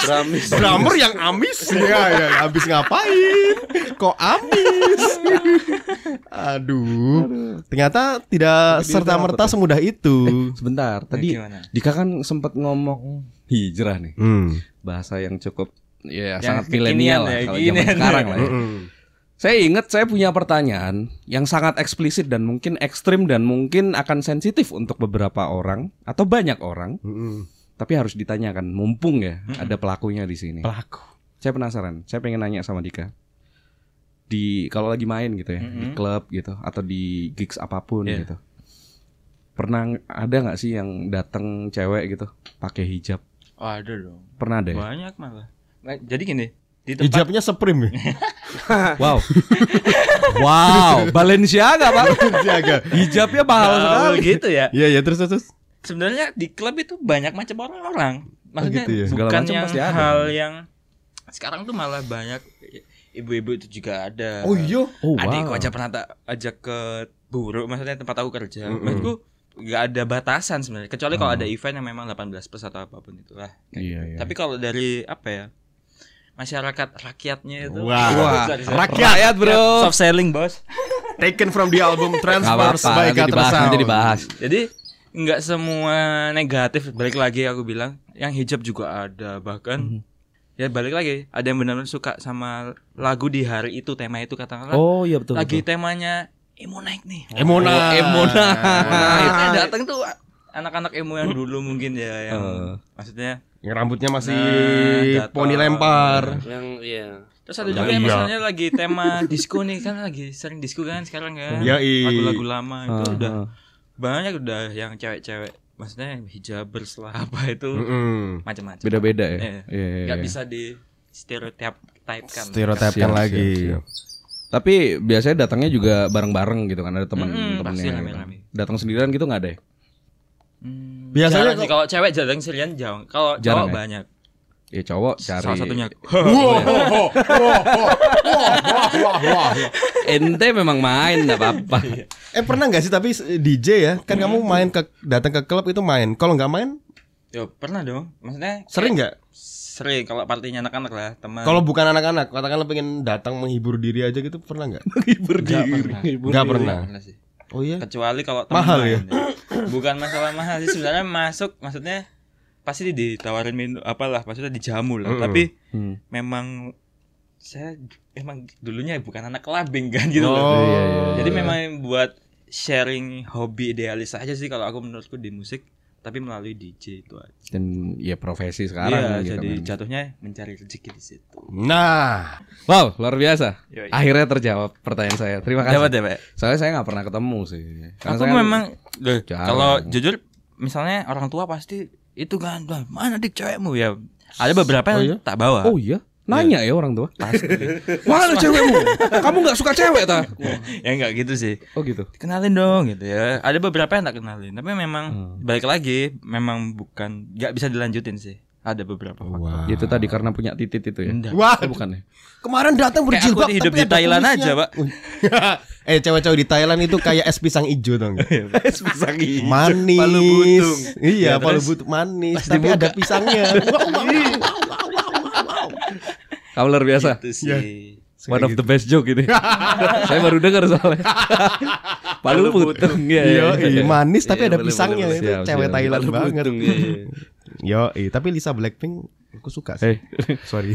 Ramis. Drummer yang amis ya, ya, habis ngapain? Kok amis? Aduh. Ternyata tidak serta merta semudah itu. sebentar. Tadi gimana? Dika kan sempat ngomong hijrah nih. Hmm. Bahasa yang cukup ya Yang sangat milenial lah ya, kalau zaman ya. sekarang lah. ya. Saya ingat saya punya pertanyaan yang sangat eksplisit dan mungkin ekstrim dan mungkin akan sensitif untuk beberapa orang atau banyak orang, Mm-mm. tapi harus ditanyakan mumpung ya ada pelakunya di sini. Pelaku. Saya penasaran. Saya pengen nanya sama Dika. Di kalau lagi main gitu ya, di Mm-mm. klub gitu atau di gigs apa pun Iya. gitu. Pernah ada nggak sih yang datang cewek gitu pakai hijab? Oh, ada dong. Pernah ada ya? Banyak malah. Nah, jadi gini, di tempat Hijabnya Supreme. ya? Wow. wow, Balenciaga, Pak. Jaga. Hijabnya mahal Oh, sekali. gitu ya. Iya, ya terus terus. Sebenarnya di klub itu banyak macam orang-orang. Maksudnya gitu ya? Bukan macam yang ada. hal yang sekarang tuh malah banyak ibu-ibu itu juga ada. Oh iya. Oh, Adikku wow. aja pernah tak ajak ke buruk, maksudnya tempat aku kerja. Mm-mm. Maksudku nggak ada batasan sebenarnya, kecuali kalau ada event yang memang 18 plus atau apa pun itulah. Iya, iya. Tapi kalau dari apa ya? Masyarakat rakyatnya itu Wah. Sorry. rakyat, bro. soft selling, Bos. Taken from the album apa-apa, by nanti Gatra dibahas, nanti dibahas. Jadi nggak semua negatif balik lagi aku bilang yang hijab juga ada bahkan ya balik lagi ada yang benar-benar suka sama lagu di hari itu tema itu katakanlah Oh, iya betul. lagi betul. temanya emo naik nih Emona. Emona. nah, itu yang datang tuh anak-anak emo yang dulu mungkin ya yang Eh. maksudnya Yang rambutnya masih Nah, poni lempar. Yang iya. terus ada Ya, juga yang iya. misalnya lagi tema disco nih kan lagi sering disco kan sekarang kan Iya, iya. lagu-lagu lama itu Ah, udah ah. banyak udah yang cewek-cewek maksudnya hijabers lah apa itu Mm-mm. macam-macam Beda-beda ya. Iya. Iya, iya, nggak iya. bisa di stereotip typekan Stereotipkan Siap, lagi. siap, siap. Tapi biasanya datangnya juga bareng-bareng gitu kan ada teman-temannya. pasti gitu. rame-rame. Datang sendirian gitu nggak ada ya? Biasanya jarang sih kalau cewek jarang sirian jauh kalau Jarang cowok ya? banyak Ya cowok cari. salah satunya Ente memang main nggak apa-apa. Eh pernah nggak sih tapi DJ ya kan kamu main ke datang ke klub itu main. Kalau nggak main Yo pernah dong maksudnya sering nggak? sering kalau partinya anak-anak lah teman Kalau bukan anak-anak, katakanlah pengen datang menghibur diri aja gitu pernah nggak? Hibur Nggak pernah. Nggak pernah. Pernah sih. Oh iya. kecuali kalau teman Mahal main. bukan masalah mahal sih sebenarnya masuk maksudnya pasti ditawarin minum apalah maksudnya dijamu lah Mm-mm. tapi Hmm. memang saya emang dulunya bukan anak clubbing kan gitu Oh. loh. Iya, iya, jadi memang buat sharing hobi idealis aja sih kalau aku menurutku di musik tapi melalui DJ itu aja. Dan ya profesi Iya, sekarang gitu jadi kan. jatuhnya mencari rezeki di situ. Nah, Wow, luar biasa. Yoi. Akhirnya terjawab pertanyaan saya. Terima kasih. Dapat ya, Pak? Soalnya saya nggak pernah ketemu sih. Karena Aku saya- memang kalau jujur misalnya orang tua pasti itu kan "Wah, mana dik cewekmu ya. Ada beberapa Oh yang iya? tak bawa. Oh iya, nanya ya orang tua. Pasti. Mana cewekmu? Kamu nggak suka cewek ta? ya enggak gitu sih. Oh gitu. Kenalin dong gitu ya. Ada beberapa yang tak kenalin, tapi memang Hmm. balik lagi memang bukan nggak bisa dilanjutin sih. Ada beberapa faktor. wah. Itu tadi karena punya titit itu ya. Enggak. Wah, Oh, bukan ya? kemarin datang Kayak aku berjilbab hidup tapi di Thailand aja, Pak. eh, cewek-cewek di Thailand itu kayak es pisang hijau dong. Es pisang hijau. manis. Palu butung. Iya, Ya, palu butung manis, tapi dibuka. ada pisangnya. Wow, wow, wow, wow, wow, wow. Kamu luar biasa. Itu sih. One of the best joke ini. Saya baru dengar soalnya. Palu putung ya. Iya, iya, manis tapi Iya, ada pisangnya boleh, itu boleh. cewek Siap, Thailand Palu banget. butung, iya, iya. Yo, tapi Lisa Blackpink aku suka sih. Eh, Sorry.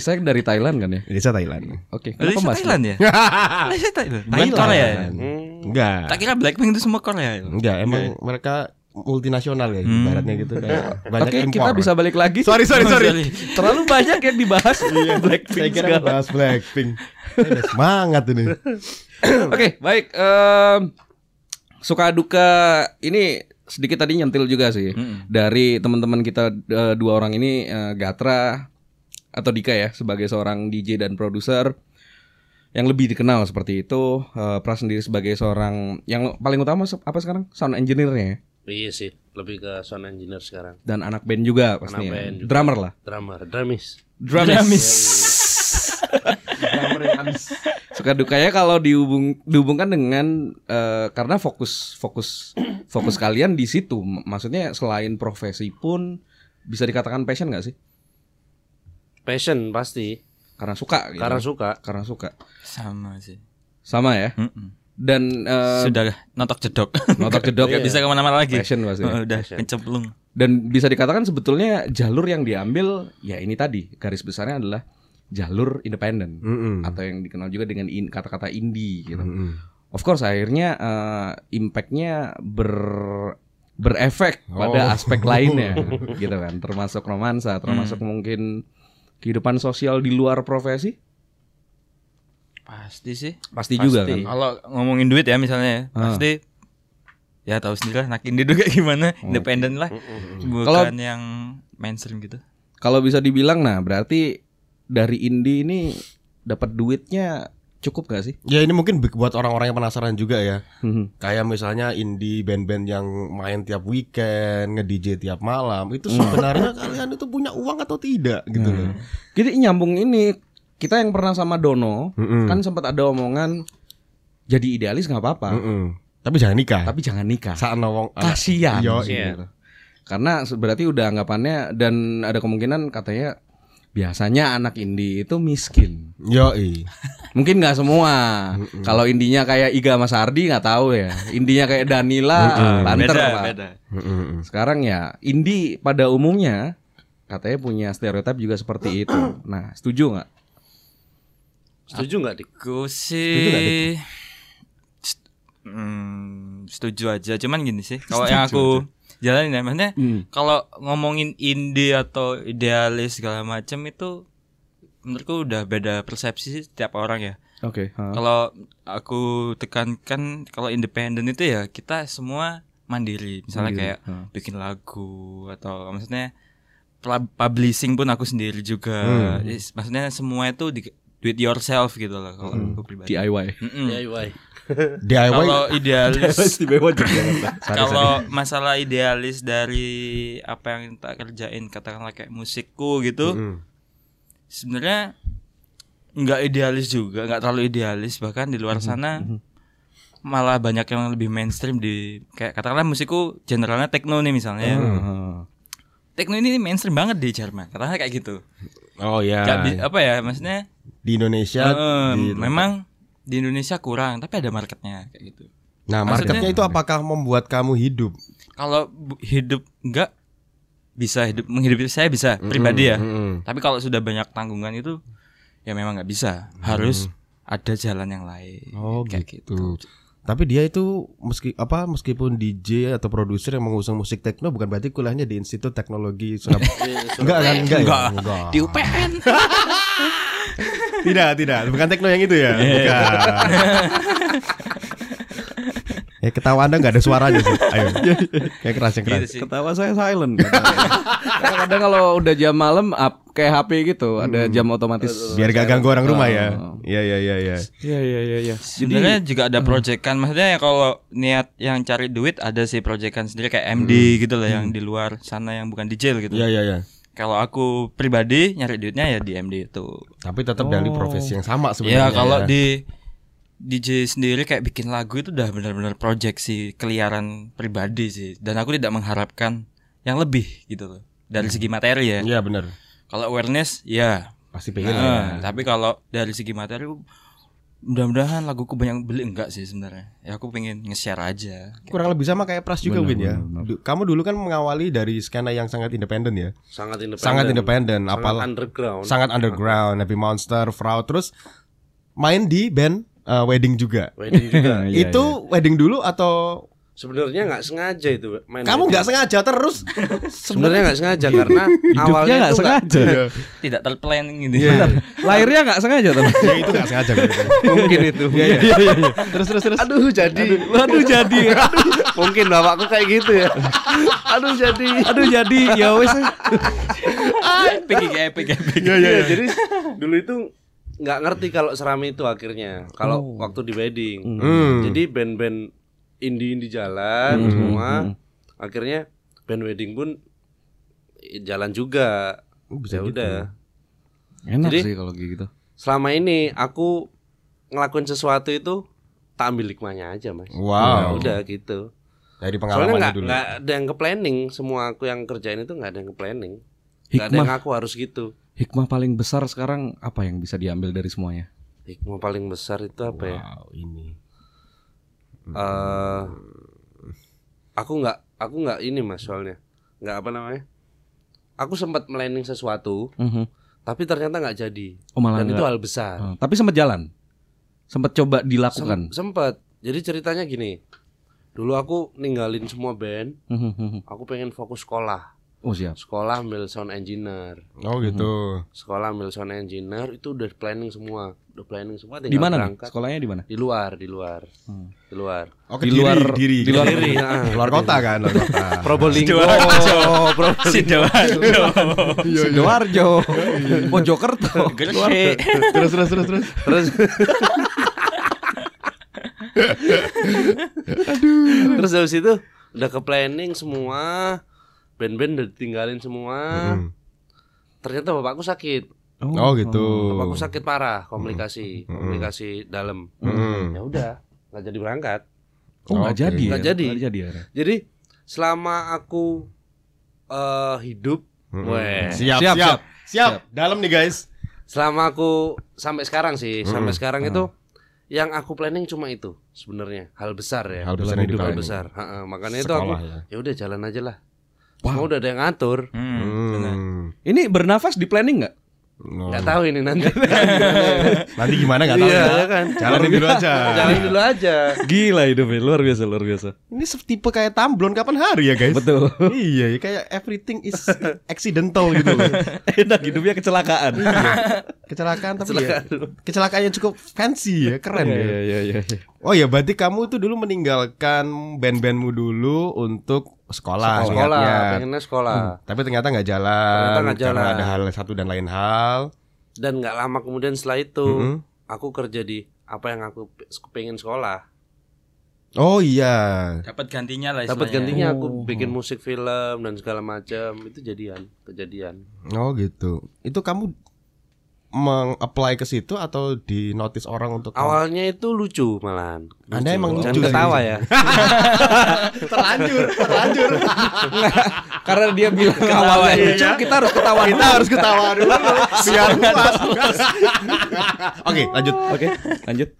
saya dari Thailand kan ya? Lisa Thailand. Oke. Lisa Kenapa Mas? Thailand ya? Lisa Thailand. Bukan Korea ya? Enggak. Tak kira Blackpink itu semua Korea ya? Enggak, emang mereka multinasional ya, Hmm. ibaratnya gitu kayak banyak Oke, impor. kita bisa balik lagi. Sorry, sorry, sorry. Terlalu banyak yang dibahas Blackpink Saya kira segala. bahas Blackpink. Saya semangat ini. Oke, baik. Em, suka duka ini sedikit tadi nyentil juga sih Mm-mm. dari teman-teman kita eh, dua orang ini eh, Gatra atau Dika ya sebagai seorang DJ dan produser yang lebih dikenal seperti itu. Eh, Pras sendiri sebagai seorang yang paling utama apa sekarang sound engineer-nya ya Iya sih, lebih ke sound engineer sekarang. dan anak band juga pastinya. band juga. Drummer lah. Drummer, drumis. Drumis. Suka dukanya kalau dihubung dihubungkan dengan eh, karena fokus fokus fokus kalian di situ. Maksudnya selain profesi pun bisa dikatakan passion nggak sih? Passion pasti, Karena suka gitu. karena suka. Karena suka. Sama sih. Sama ya. Mm-mm. Dan eh, Sudah notok jedok. notok jedok Gak bisa ke mana-mana lagi. passion pasti. Oh, udah Passion. kecemplung. Dan bisa dikatakan sebetulnya jalur yang diambil ya ini tadi garis besarnya adalah jalur independen Mm-mm. atau yang dikenal juga dengan in- kata-kata indie gitu. Mm-mm. Of course akhirnya eh, impactnya ber berefek pada Oh. aspek lainnya gitu kan termasuk romansa termasuk mungkin kehidupan sosial di luar profesi Pasti sih. pasti, juga Pasti. kan Kalau ngomongin duit ya misalnya, ya, Ah. pasti ya tahu sendiri lah anak indie kayak gimana, independen lah. Bukan Kalau- yang mainstream gitu. kalau bisa dibilang nah berarti dari indie ini dapat duitnya cukup gak sih Ya ini mungkin buat orang-orang yang penasaran juga ya. Hmm. Kayak misalnya indie band-band yang main tiap weekend, nge-DJ tiap malam, itu sebenarnya kalian itu punya uang atau tidak gitu loh. jadi nyambung ini kita yang pernah sama Dono Mm-mm. kan sempat ada omongan jadi idealis nggak apa-apa. Mm-mm. Tapi jangan nikah. tapi jangan nikah. Saat nawong kasihan. Yo, gitu. karena se- berarti udah anggapannya dan ada kemungkinan katanya biasanya anak indie itu miskin. Yo, mungkin nggak semua. Kalau indinya kayak Iga Mas Ardi nggak tahu ya. Indinya kayak Danila banter beda, Pak. beda. sekarang ya indie pada umumnya katanya punya stereotip juga seperti itu. Nah setuju nggak Setuju nggak dik? Gue Setuju sih st- hmm, setuju aja. Cuman gini sih, kalau yang aku jalanin ya, maksudnya Hmm. kalau ngomongin indie atau idealis segala macam itu menurutku udah beda persepsi sih setiap orang ya. Oke. ha. Kalau aku tekankan kalau independen itu ya kita semua mandiri. Misalnya Mandiri, kayak ha. bikin lagu atau maksudnya publishing pun aku sendiri juga. Hmm. Maksudnya semua itu di, do it yourself gitu loh kalau aku pribadi. DIY. Mm-mm. DIY. DIY Kalau idealis kalau masalah idealis dari apa yang tak kerjain katakanlah kayak musikku gitu Mm. sebenarnya nggak idealis juga nggak terlalu idealis. Bahkan di luar sana malah banyak yang lebih mainstream di kayak katakanlah musikku generalnya techno nih misalnya. Techno ini mainstream banget di Jerman katakanlah kayak gitu Oh ya. Bi- apa ya maksudnya Di Indonesia eh, di- memang di Indonesia kurang tapi ada marketnya kayak gitu Nah, maksudnya- marketnya itu apakah membuat kamu hidup? kalau hidup enggak bisa hidup menghidupi saya bisa pribadi ya Mm-mm. tapi kalau sudah banyak tanggungan itu ya memang nggak bisa harus ada jalan yang lain Oh kayak gitu. Tapi dia itu meski apa meskipun DJ atau produser yang mengusung musik techno bukan berarti kuliahnya di Institut Teknologi Surabaya. enggak kan? Enggak. ya? Enggak. di UPN Tidak, tidak. Bukan techno yang itu ya. Bukan. ya ketawa Anda nggak ada suaranya sih. Ayo. Kayak keras yang keras. gitu Ketawa saya silent. Kadang-kadang kalau udah jam malam up kayak HP gitu, ada jam otomatis. Biar gak ganggu orang rumah ya. Iya, iya, iya, iya. Iya iya iya iya. sebenarnya juga ada proyekan maksudnya ya kalau niat yang cari duit ada sih proyekan sendiri kayak MD gitu lah yang di luar sana yang bukan DJ gitu Iya, iya, iya. kalau aku pribadi nyari duitnya ya di MD itu Tapi tetap dari profesi yang sama sebenarnya. ya kalau ya. di DJ sendiri kayak bikin lagu itu udah benar-benar project sih keliaran pribadi sih dan aku tidak mengharapkan yang lebih gitu loh dari segi materi ya Iya, benar. kalau awareness ya Pasti pengen Nah, ya. tapi kalau dari segi materi mudah-mudahan laguku banyak beli enggak sih sebenarnya ya aku pengen nge-share aja Kurang lebih sama kayak Pras juga Benar, Win ya. Kamu dulu kan mengawali dari skena yang sangat independen ya. Sangat independen. Sangat independen, Sangat apal underground. sangat underground, Happy Monster, Fraud, terus main di band uh, wedding juga. Wedding juga. Iya, itu wedding dulu atau Sebenarnya nggak sengaja itu main. kamu nggak sengaja terus? Sebenarnya nggak sengaja karena Hidupnya awalnya nggak sengaja. tidak terplanning gitu Iya. Lahirnya nggak sengaja teman. ya itu nggak sengaja. gitu. mungkin itu. Iya iya iya. iya. Terus terus terus. Aduh jadi. Aduh jadi. Aduh, mungkin bapakku kayak gitu ya. Aduh jadi. Aduh jadi ya wes. epic epic epic Iya iya. Iya, jadi dulu itu nggak ngerti kalau serami itu akhirnya. Kalau waktu di wedding. Hmm. Jadi band-band indie-indie jalan semua. Akhirnya band wedding pun jalan juga. Oh, bisa ya gitu. udah. Enak Jadi- sih kalau gitu. Selama ini aku ngelakuin sesuatu itu tak ambil hikmahnya aja, Mas. Ya Wow. udah gitu. Dari Soalnya pengalamannya nggak dulu. nggak ada yang ke planning. Semua aku yang kerjain itu nggak ada yang ke planning. Nggak ada yang Hikmah aku harus gitu. Hikmah paling besar sekarang apa yang bisa diambil dari semuanya? Hikmah paling besar itu apa ya? Wow, ini. eh aku nggak aku nggak ini mas soalnya nggak apa namanya aku sempat planning sesuatu Mhm. tapi ternyata nggak jadi Oh malah dan itu nggak. hal besar Oh, tapi sempat jalan. Sempat coba dilakukan. sempat jadi ceritanya gini dulu aku ninggalin semua band Mhm. aku pengen fokus sekolah Oh siap. sekolah ambil sound engineer Oh gitu. sekolah ambil sound engineer itu udah planning semua udah planning semua tinggal Di mana nih? berangkat. Sekolahnya di mana? di luar di luar Hmm. di luar Oh, Di Kediri, luar- diri, di luar- Kediri, ah. luar kota kan, luar kota. Probolinggo Sidoarjo Sidoarjo, Mojokerto. Gresik terus terus terus terus. terus terus habis itu udah ke planning semua band-band udah ditinggalin semua Hmm. ternyata bapakku sakit Oh gitu. bapakku sakit parah komplikasi komplikasi dalam Hmm. ya udah nggak jadi berangkat Oh nggak jadi. ya? Nggak jadi. Nggak jadi. ya? jadi selama aku eh hidup Hmm. weh Siap, Siap, siap, siap. siap, Dalam nih guys. selama aku sampai sekarang sih sampai sekarang itu yang aku planning cuma itu sebenarnya hal besar ya Hal besar hidup, hal besar Ha-ha, makanya itu aku Sekolah ya. ya udah jalan aja lah semua udah ada yang ngatur Hmm. Hmm. Ini bernafas di planning nggak? Nggak tahu ini nanti. Nanti gimana nggak tahu Iya, ya. kan. Jalanin dulu aja. Jalanin dulu aja. Gila hidupnya luar biasa luar biasa. Ini tipe kayak tamblon kapan hari ya guys? Betul. iya, ya, kayak everything is accidental gitu loh. Enak hidupnya kecelakaan. Kecelakaan tapi ya, kecelakaan yang cukup fancy ya, keren Iya ya. iya iya. iya. Oh ya, berarti kamu tuh dulu meninggalkan band-bandmu dulu untuk sekolah, Sekolah, niatnya. pengennya sekolah. Tapi ternyata nggak jalan, Ternyata karena jalan. ada hal satu dan lain hal. Dan nggak lama kemudian setelah itu Mm-mm. aku kerja di apa yang aku pe- pengen sekolah. Oh iya. Dapat gantinya lah Dapat gantinya Oh. aku bikin musik film dan segala macam itu jadian kejadian. Oh gitu. Itu kamu meng-apply ke situ atau di notice orang untuk Awalnya itu lucu malahan. Anda emang Jangan lucu sih. ketawa ya. terlanjur, terlanjur. Karena dia bilang Ketawa, iya. lucu, kita harus ketawa Kita harus ketawa dulu biar puas. Oke, lanjut. Oke, lanjut.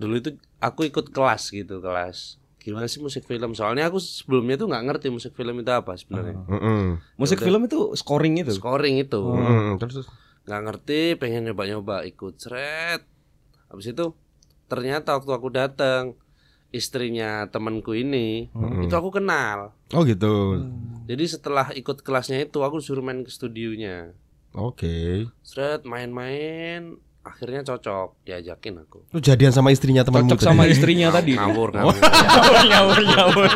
Dulu itu aku ikut kelas gitu, kelas. Gimana sih musik film? Soalnya aku sebelumnya tuh nggak ngerti musik film itu apa sebenarnya. Heeh. Musik film itu scoring itu. Scoring itu. Terus nggak ngerti pengen nyoba-nyoba ikut seret habis itu ternyata waktu aku datang istrinya temanku ini itu aku kenal Oh gitu. jadi setelah ikut kelasnya itu aku suruh main ke studionya Oke. seret main-main akhirnya cocok diajakin aku Lu jadian sama istrinya temanmu Cocok sama tadi? istrinya tadi. ngawur ngawur Ngawur ngawur.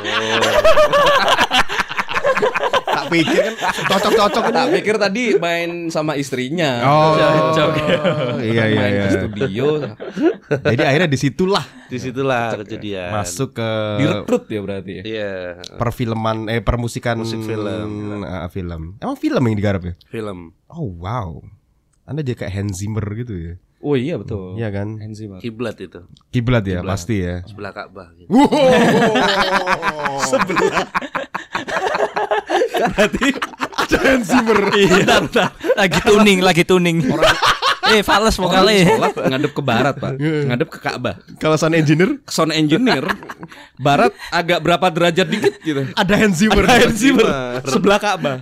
Tak pikir kan cocok-cocok ini. Tak pikir tadi main sama istrinya. Oh, Cocok. iya iya main iya. ke studio, Jadi akhirnya di situlah di situlah kejadian masuk ke direkrut ya berarti. ya? iya perfilman eh permusikan Musik film. Ah, film. Emang film yang digarap ya? film Oh wow. Anda jadi kayak Hans Zimmer gitu ya. Oh iya betul. Iya kan? Hans Zimmer. kiblat itu Kiblat ya pasti ya. sebelah Ka'bah gitu. Sebelah. Berarti Hans Zimmer. Iya, bentar. lagi tuning, lagi tuning. Eh, fals vokalnya. sholat ngadep ke barat pak, ngadep ke Ka'bah. Kalau sound engineer Sound engineer barat agak berapa derajat dikit gitu. ada Hans Zimmer. Hans Zimmer sebelah Ka'bah.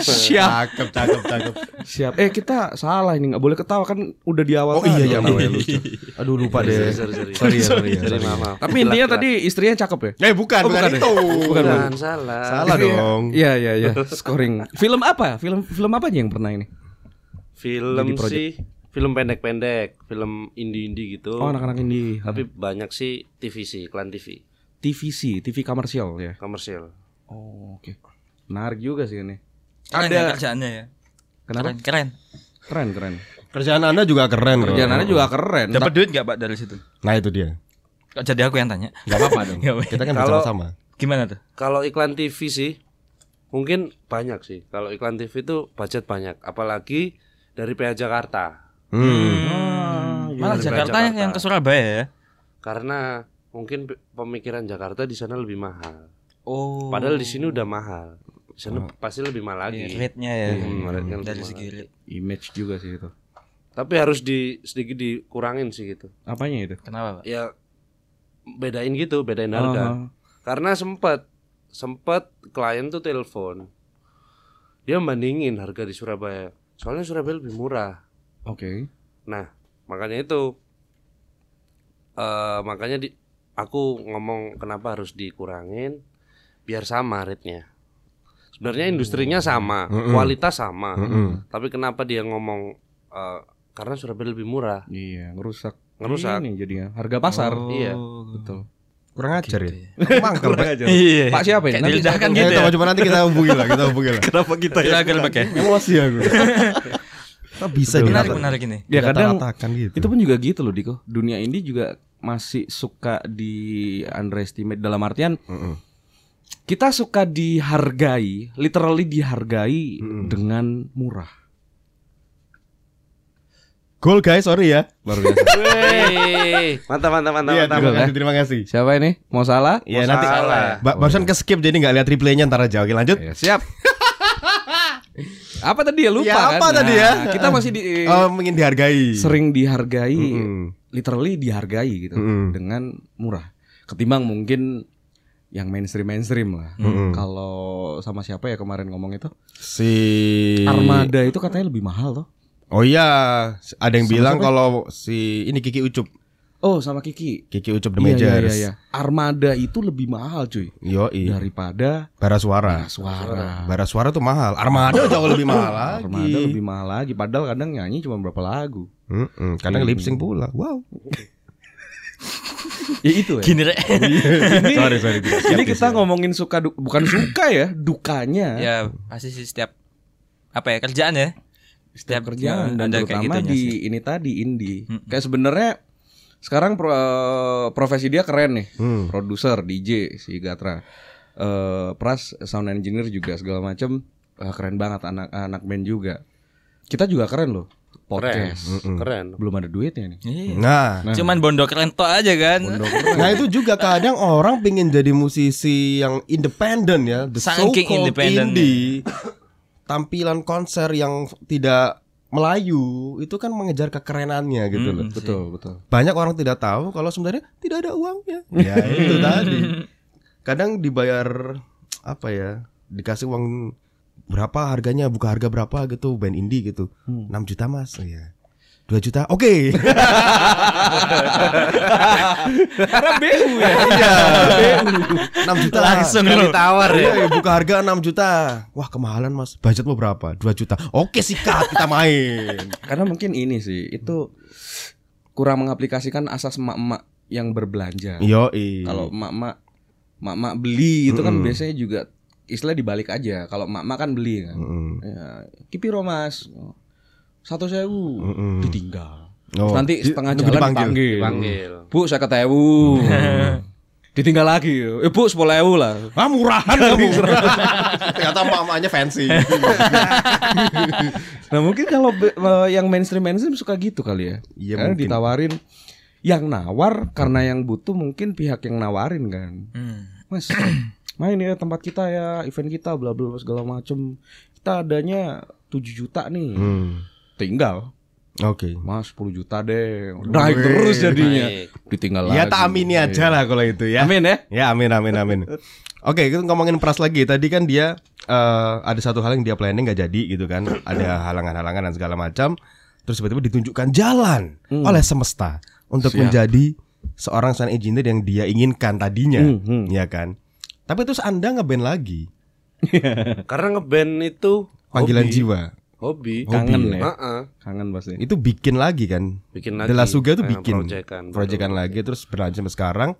Siap. Cakep, cakep, cakep. Siap. Eh kita salah ini nggak boleh ketawa kan udah di awal. Oh iya tadi. ya, oh, iya, lucu. Aduh lupa deh. sorry sorry Sorry ya, sorry ya. sorry sorry. maaf, maaf. Tapi intinya tadi istrinya cakep ya. Eh bukan, Oh, bukan, bukan ya? itu. Bukan, Jangan salah Salah dong. Iya iya iya. Scoring. Film apa? Film film apa aja yang pernah ini? Film sih film pendek-pendek, film indie-indie gitu. Oh anak-anak indie. Tapi banyak sih TV sih, iklan TV, TVC, TV komersial ya. komersial. Oh oke. Menarik juga sih ini. Keren Ada- ya kerjaannya ya. Kenapa? Keren, keren. Keren keren. Kerjaan Anda juga keren. Bro. Kerjaan Anda juga keren. Dapat duit gak Pak dari situ? Nah, itu dia. Kok jadi aku yang tanya? Gak apa-apa dong. Apa-apa. Kita kan bersama sama. Gimana tuh? Kalau iklan TV sih mungkin banyak sih. Kalau iklan TV itu budget banyak, apalagi dari PH Jakarta. Hmm. Ah, iya. Malah Jakarta, Jakarta. yang ke Surabaya ya. Karena mungkin pe- pemikiran Jakarta di sana lebih mahal. Oh. Padahal di sini udah mahal. Di sana pasti lebih mahal lagi. rate-nya ya. Hmm, rate-nya lebih dari segi rate. Image juga sih itu. Tapi harus di sedikit dikurangin sih gitu. Apanya itu? Kenapa, Pak? Ya bedain gitu, bedain harga. Oh, Karena sempat sempat klien tuh telepon. Dia bandingin harga di Surabaya. Soalnya Surabaya lebih murah. Oke. Nah, makanya itu eh makanya di aku ngomong kenapa harus dikurangin biar sama rate-nya. Sebenarnya industrinya sama, Mm-mm. kualitas sama. Mm-mm. Tapi kenapa dia ngomong eh, karena Surabaya lebih murah? Iya, ngerusak. Ngerusak. Ini jadinya harga pasar. Iya. Betul. Kurang ajar Gitu ya. Aku Mangkel, Pak. Iya. Pak siapa ini? Kayak Nanti Eh, gitu ya. coba coba nanti kita hubungi lah, kita hubungi lah. Kenapa kita Kita agak pakai. Emosi aku. Kok bisa Menarik, dirata- menarik ini. Ya kadang gitu. itu pun juga gitu loh Diko. Dunia indie juga masih suka di underestimate dalam artian Mm-mm. kita suka dihargai, literally dihargai dengan murah. Goal guys, sorry ya. Luar biasa. Mantap mantap mantap Iya, mantap. terima kasih, terima kasih. Siapa ini? Mau salah? Iya, nanti salah. Ba barusan ke skip jadi nggak lihat replaynya ntar aja. Oke, lanjut. Ya, siap. apa tadi ya lupa Ya, kan? apa tadi ya? Kita masih di Oh, ingin dihargai. sering dihargai, Mm-mm. literally dihargai gitu Mm-mm. dengan murah. Ketimbang mungkin yang mainstream mainstream lah. Mm-mm. Kalau sama siapa ya kemarin ngomong itu? Si Armada itu katanya lebih mahal tuh. Oh iya, ada yang bilang kalau si ini Kiki Ucup, Oh, sama Kiki. Kiki Ucup The Iya, iya, Majors. iya, iya. Armada itu lebih mahal, cuy. Yoi. Daripada Bara suara. suara. Bara suara tuh mahal. Armada jauh lebih mahal lagi. Armada lebih mahal lagi. Padahal kadang nyanyi cuma berapa lagu. Mm-mm, kadang lip sync pula. Wow. Ya itu ya. Gini rek. sorry sorry. Ini skeptis kita ya. ngomongin suka du- bukan suka ya, dukanya. ya pasti sih setiap apa ya kerjaan ya. setiap kerjaan dan terutama di sih. ini tadi indie. Kayak sebenarnya sekarang pro- eh, profesi dia keren nih. Hmm. Produser, DJ si Gatra. Eh Pras sound engineer juga segala macam eh, keren banget anak anak band juga. Kita juga keren loh. Podcast. Keren. Belum ada duitnya nih. Iya. Nah, Cuman bondo keren tok aja kan. nah itu juga kadang orang pengen jadi musisi yang independen ya, the Saking so-called independen indie. Tampilan konser yang tidak Melayu itu kan mengejar kekerenannya gitu loh. Betul, betul. Banyak orang tidak tahu kalau sebenarnya tidak ada uangnya. Ya itu tadi. Kadang dibayar apa ya? Dikasih uang berapa harganya, buka harga berapa gitu band indie gitu. 6 juta Mas. Iya. 2 juta. Oke. Karena BU ya. Iya. 6 juta. Langsung Sekali lu. tawar ya. Iya, buka harga 6 juta. Wah, kemahalan Mas. Budgetmu berapa? 2 juta. Oke, sikat kita main. Karena mungkin ini sih itu kurang mengaplikasikan asas emak-emak yang berbelanja. Yo, Kalau emak-emak emak-emak beli itu kan biasanya juga istilah dibalik aja. Kalau emak-emak kan beli kan. Ya, kipiro mas satu sewu ditinggal. Oh, Nanti setengah jalan dipanggil. dipanggil. Dipanggil. Bu saya ketewu. ditinggal lagi. Eh bu sepuluh ewu lah. Ah murahan kamu. Ternyata mamanya fancy. Nah mungkin kalau yang mainstream mainstream suka gitu kali ya. Iya, Karena mungkin. ditawarin yang nawar karena yang butuh mungkin pihak yang nawarin kan. Hmm. Mas main ya tempat kita ya event kita bla bla bla, segala macem kita adanya 7 juta nih Hmm. Tinggal Oke. mas 10 juta deh naik terus jadinya Naik. ditinggal Ya lagi tak amini aja lah kalau itu ya. amin ya Ya amin amin amin. Oke, kita ngomongin Pras lagi. Tadi kan dia eh, ada satu hal yang dia planning nggak jadi gitu kan. Ada halangan-halangan dan segala macam. Terus tiba-tiba ditunjukkan jalan oleh semesta untuk Siap. menjadi seorang sound engineer yang dia inginkan tadinya, Hmm, hmm. ya kan. Tapi terus Anda ngeband lagi, Karena ngeband itu panggilan hobi. jiwa. Hobi. kangen Hobi, ya Heeh. kangen pasti Itu bikin lagi kan. Bikin lagi. Dela Suga tuh Eh, bikin proyekan. proyekan lagi terus berlanjut sampai sekarang.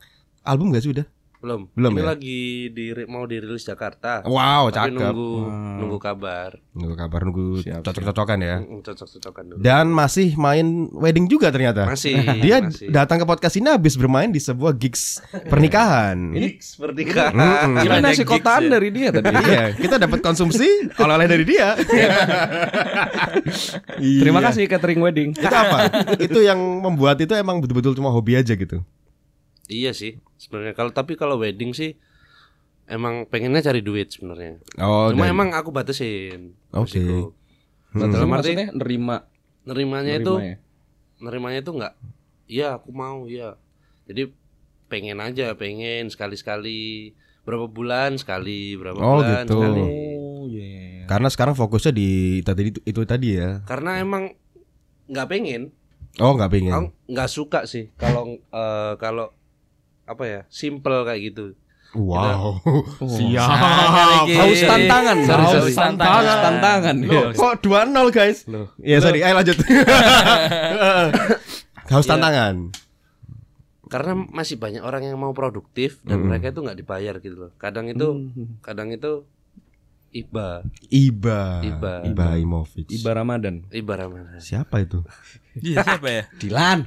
Album gak sih udah? Belum. Belum Ini ya? lagi di mau dirilis Jakarta. Wow, Tapi cakep. nunggu nunggu kabar. Nunggu kabar nunggu cocok-cocokan ya. Mm, Cocok-cocokan dulu. Dan masih main wedding juga ternyata. Masih. Dia masih. datang ke podcast ini habis bermain di sebuah gigs pernikahan. ini seperti kan. Mm-mm. Gimana gigs kotaan ya? dari dia tadi Iya, kita dapat konsumsi oleh-oleh dari dia. terima Iya. kasih catering wedding Itu apa? itu yang membuat itu emang betul-betul cuma hobi aja gitu. Iya sih. Sebenarnya kalau tapi kalau wedding sih emang pengennya cari duit sebenarnya. Oh, Cuma dari- emang aku batasin. Oke. Musikku. Dalam Dalam arti maksudnya nerima nerimanya nerima itu ya? nerimanya itu enggak iya aku mau iya jadi pengen aja pengen sekali-sekali berapa bulan sekali berapa Oh, bulan gitu. sekali oh iya Karena sekarang fokusnya di tadi itu, itu tadi ya. karena emang nggak pengen Oh, nggak pengen. nggak suka sih kalau eh, kalau apa ya simple kayak gitu Wow. Siap. haus tantangan Sorry, tantangan haus tantangan Loh, kok 2-0 guys? Loh. Iya, sorry. Ayo lanjut. Haus tantangan. karena masih banyak orang yang mau produktif dan mereka itu nggak dibayar gitu loh kadang itu kadang itu iba Iba. Iba. Ibrahimovic. Iba Ramadan ibarat Siapa itu? Iya siapa ya? Dilan?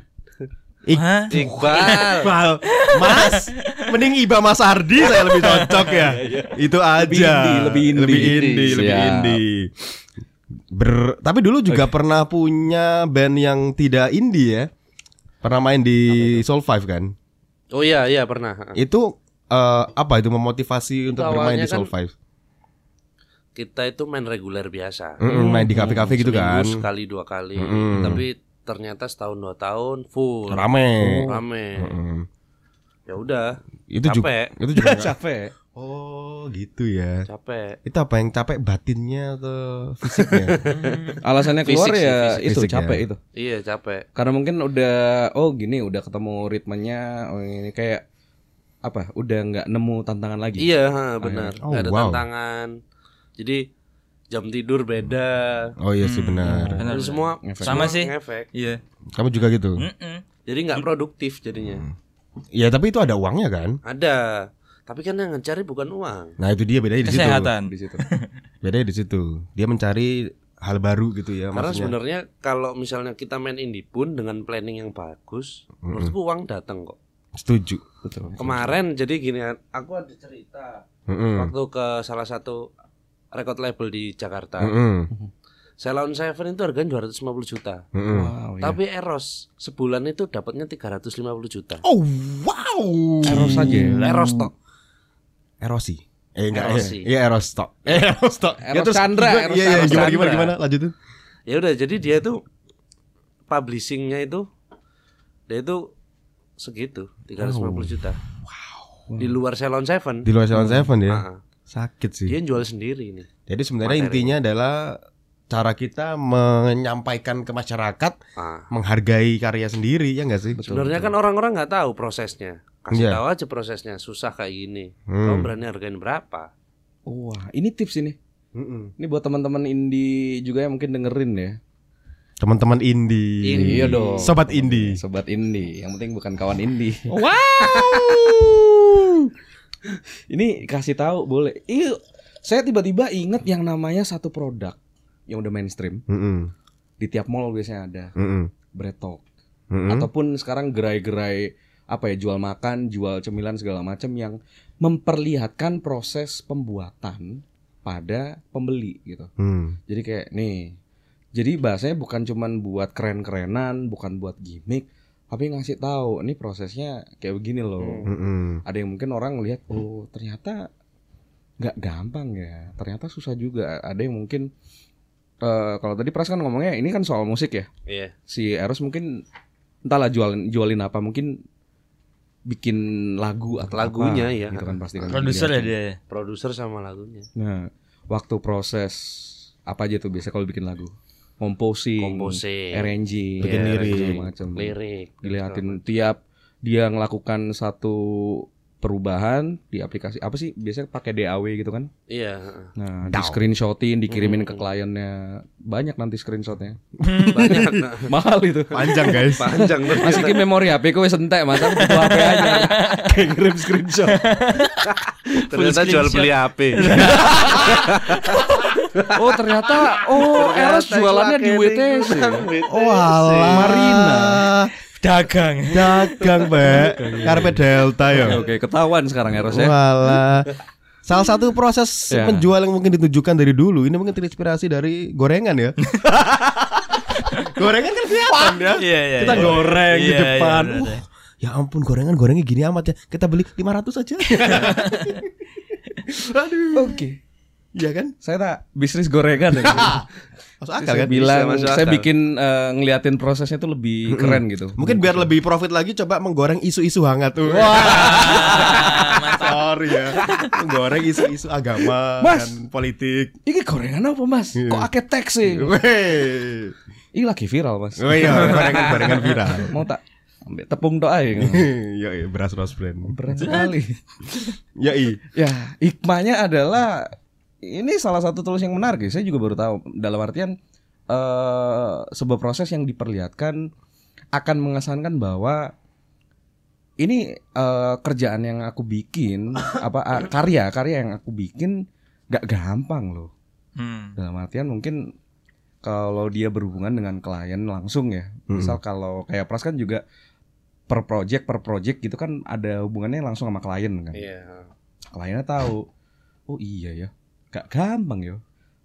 Iqbal Iqbal. Mas, mending Iba Mas Ardi saya lebih cocok ya. Itu aja. indie, lebih indie. Lebih indie, lebih Siap. indie. Ber, tapi dulu juga pernah punya band yang tidak indie ya. Pernah main di Soul Five kan? oh iya iya pernah Itu eh, apa itu memotivasi untuk bermain di Soul kan- Five? kita itu main reguler biasa Mm-mm, main di kafe-kafe gitu kan. sekali dua kali Mm-mm. tapi ternyata setahun dua tahun full Rame. rame Mm. ya udah Itu juga capek itu juga capek Oh, gitu ya. capek Itu apa yang capek batinnya atau fisiknya? Alasannya keluar Fisik ya fisik. itu Fisik capek ya. itu. iya capek Karena mungkin udah oh gini udah ketemu ritmenya oh ini kayak apa? Udah nggak nemu tantangan lagi. iya ha, benar Oh, Nggak ada wow. tantangan jadi jam tidur beda Oh iya sih benar. Benar, Itu semua Ngefek. Sama sih. ngefek. Iya. Kamu juga gitu? Mm-mm. jadi nggak produktif jadinya Ya tapi itu ada uangnya kan? ada tapi kan yang mencari bukan uang Nah itu dia bedanya di situ. Kesehatan. Di situ. Bedanya di situ. Dia mencari hal baru gitu ya. karena maksudnya. sebenarnya kalau misalnya kita main indie pun dengan planning yang bagus menurutku uang datang kok Setuju. Betul. kemarin jadi gini aku ada cerita Mm-mm. waktu ke salah satu record label di Jakarta Mm-mm. Salon Seven itu harganya 250 juta Mm-mm. Wow, ya. Tapi Eros sebulan itu dapatnya 350 juta. Oh wow. Eros aja ya? Eros tok. Erosi. Eh enggak Erosi. Iya Eros Tok. Eh Eros Tok. Eros Chandra, gimana- Eros Iya iya Chandra. gimana gimana gimana lanjutin. Ya udah jadi dia itu publishingnya itu dia itu segitu 350 juta. Wow. Di luar Salon Seven. Di luar Salon Seven ya. Ah, Sakit sih. dia jual sendiri ini. Jadi sebenarnya Materi. intinya adalah cara kita menyampaikan ke masyarakat Ah. menghargai karya sendiri ya enggak sih? Sebenarnya kan orang-orang nggak tahu prosesnya. Kasih Iya. tahu aja prosesnya, susah kayak gini. Hmm. Kamu berani hargain berapa? Wah, ini tips ini. Mm-mm. Ini buat teman-teman indie juga yang mungkin dengerin ya. Teman-teman indie. Indie. Iya dong. Sobat indie. Sobat indie, yang penting bukan kawan indie. Wow. Ini kasih tahu boleh. Iya, saya tiba-tiba inget yang namanya satu produk yang udah mainstream Mm-mm. di tiap mall biasanya ada Mm-mm. bread talk Mm-mm. ataupun sekarang gerai-gerai apa ya jual makan, jual cemilan segala macam yang memperlihatkan proses pembuatan pada pembeli gitu. Hmm. Jadi kayak nih. Jadi bahasanya bukan cuman buat keren-kerenan, bukan buat gimmick, tapi ngasih tahu ini prosesnya kayak begini loh. Mm-mm. Ada yang mungkin orang lihat oh ternyata nggak gampang ya. Ternyata susah juga. Ada yang mungkin eh kalau tadi Pras kan ngomongnya ini kan soal musik ya. Iya. Si Eros mungkin entahlah jualin jualin apa mungkin bikin lagu atau Lagunya, apa, ya. gitu kan pasti kan Produser ya dia. Produser sama lagunya. Nah, waktu proses apa aja tuh biasa kalau bikin lagu? Composing, Composing. arranging, Bikin ya, lirik. macam. Lirik. Dilihatin tiap dia ngelakukan satu perubahan di aplikasi apa sih? Biasanya pakai DAW gitu kan? Iya. Nah, di screenshotin, dikirimin ke kliennya. Banyak nanti screenshotnya. Banyak. Mahal itu. Panjang guys. Panjang. Masih ki memori HP kowe entek, Mas. Aku butuh HP aja. Kayak ngirim screenshot. Ternyata jual beli HP. Oh, ternyata oh Eros jualannya di WTC. Oh alah. Marina. Dagang. Dagang, Mbak. Karpe Delta ya. Oke, ketahuan sekarang Eros ya. Walah. Salah satu proses Ya. penjual yang mungkin ditujukan dari dulu ini mungkin terinspirasi dari gorengan ya. gorengan kan kelihatan ya. Iya iya. Kita iya. goreng di Iya, iya, depan. benar, Uh, benar. ya ampun gorengan gorengnya gini amat ya. Kita beli 500 aja. Aduh. Oke. Iya kan? Saya tak bisnis gorengan ya. Masuk akal saya kan? bilang Bisa masuk saya akal. bikin eh, ngeliatin prosesnya tuh lebih keren gitu. Mungkin biar lebih profit lagi coba menggoreng isu-isu hangat tuh. Sorry ya. Menggoreng isu-isu agama Mas. dan politik. Ini gorengan apa mas? Iya. Kok ake teks sih? Weh. Ini lagi viral mas. Oh iya, gorengan gorengan viral. Mau tak ambil tepung doa ya? Iya, iya, beras rose brand. Berat sekali. Ya, i. Ya, hikmahnya adalah ini salah satu tools yang menarik. ya. Saya juga baru tahu. Dalam artian eh sebuah proses yang diperlihatkan akan mengesankan bahwa ini eh, kerjaan yang aku bikin apa ah, karya karya yang aku bikin gak gampang loh. Hmm. Dalam artian mungkin kalau dia berhubungan dengan klien langsung ya. Misal kalau kayak Pras kan juga per project per project gitu kan ada hubungannya langsung sama klien kan Iya. kliennya tahu oh iya ya gak gampang yo.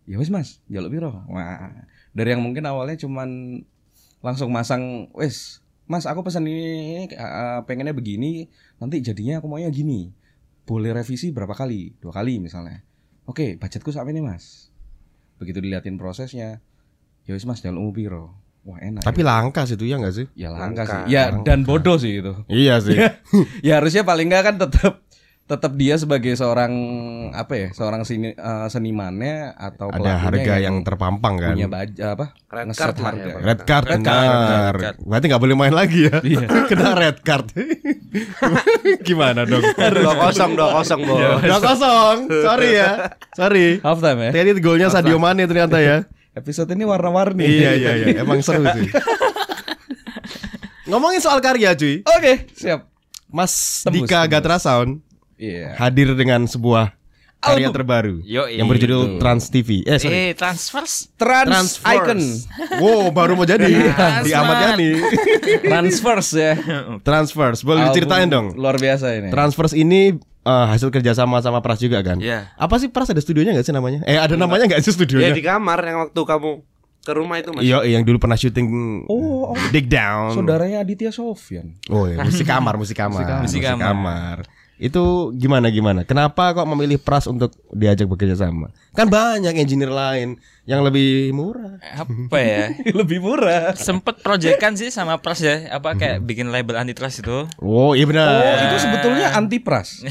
Ya wes mas jaluk piro? Wah dari yang mungkin awalnya cuman langsung masang wes mas aku pesan ini eh, pengennya begini nanti jadinya aku maunya gini. Boleh revisi berapa kali? Dua kali misalnya. Oke budgetku sampai ini mas. Begitu diliatin prosesnya ya wes mas jaluk piro? Wah enak Tapi ya. langka sih itu ya enggak sih? ya langka Langka. sih ya dan bodoh sih itu. Iya sih. ya harusnya paling nggak kan tetap tetap dia sebagai seorang apa ya seorang seni, eh, senimannya atau Ada harga yang, terpampang kan. punya baja apa Red card harga. ya, Red card Red card, benar. red card. Berarti nggak boleh main lagi ya. Kena red card. Gimana dong? dua kosong dua kosong Dua kosong. Sorry ya. Sorry. half time ya Tadi golnya Sadio Mane ternyata ya. episode ini warna-warni iya iya iya. Emang seru sih. Ngomongin soal karya cuy. oke siap Mas Tembus, Dika tembus. Gatra Sound iya hadir dengan sebuah karya Album. terbaru Yoi. yang berjudul Trans TV. Eh sorry. Eh, transfers. trans Transverse. icon Wow, baru mau jadi di Ahmad Yani. transverse ya Transfers. Boleh Album diceritain dong. luar biasa ini Transfers ini eh, hasil kerjasama sama Pras juga kan? Iya. Apa sih Pras ada studionya nggak sih namanya? Eh ada namanya nggak sih ya studionya? di kamar yang waktu kamu ke rumah itu mas Iya, yang dulu pernah syuting Oh, oh. Dig Down. saudaranya Aditya Sofyan Oh ya, musik kamar, musik kamar, Musik kamar. kamar. Itu gimana gimana? Kenapa kok memilih Pras untuk diajak bekerja sama? Kan banyak engineer lain yang lebih murah. Apa ya? lebih murah Sempet proyekan sih sama Pras ya, apa kayak bikin label antitrust itu. Oh iya benar. oh itu sebetulnya anti pras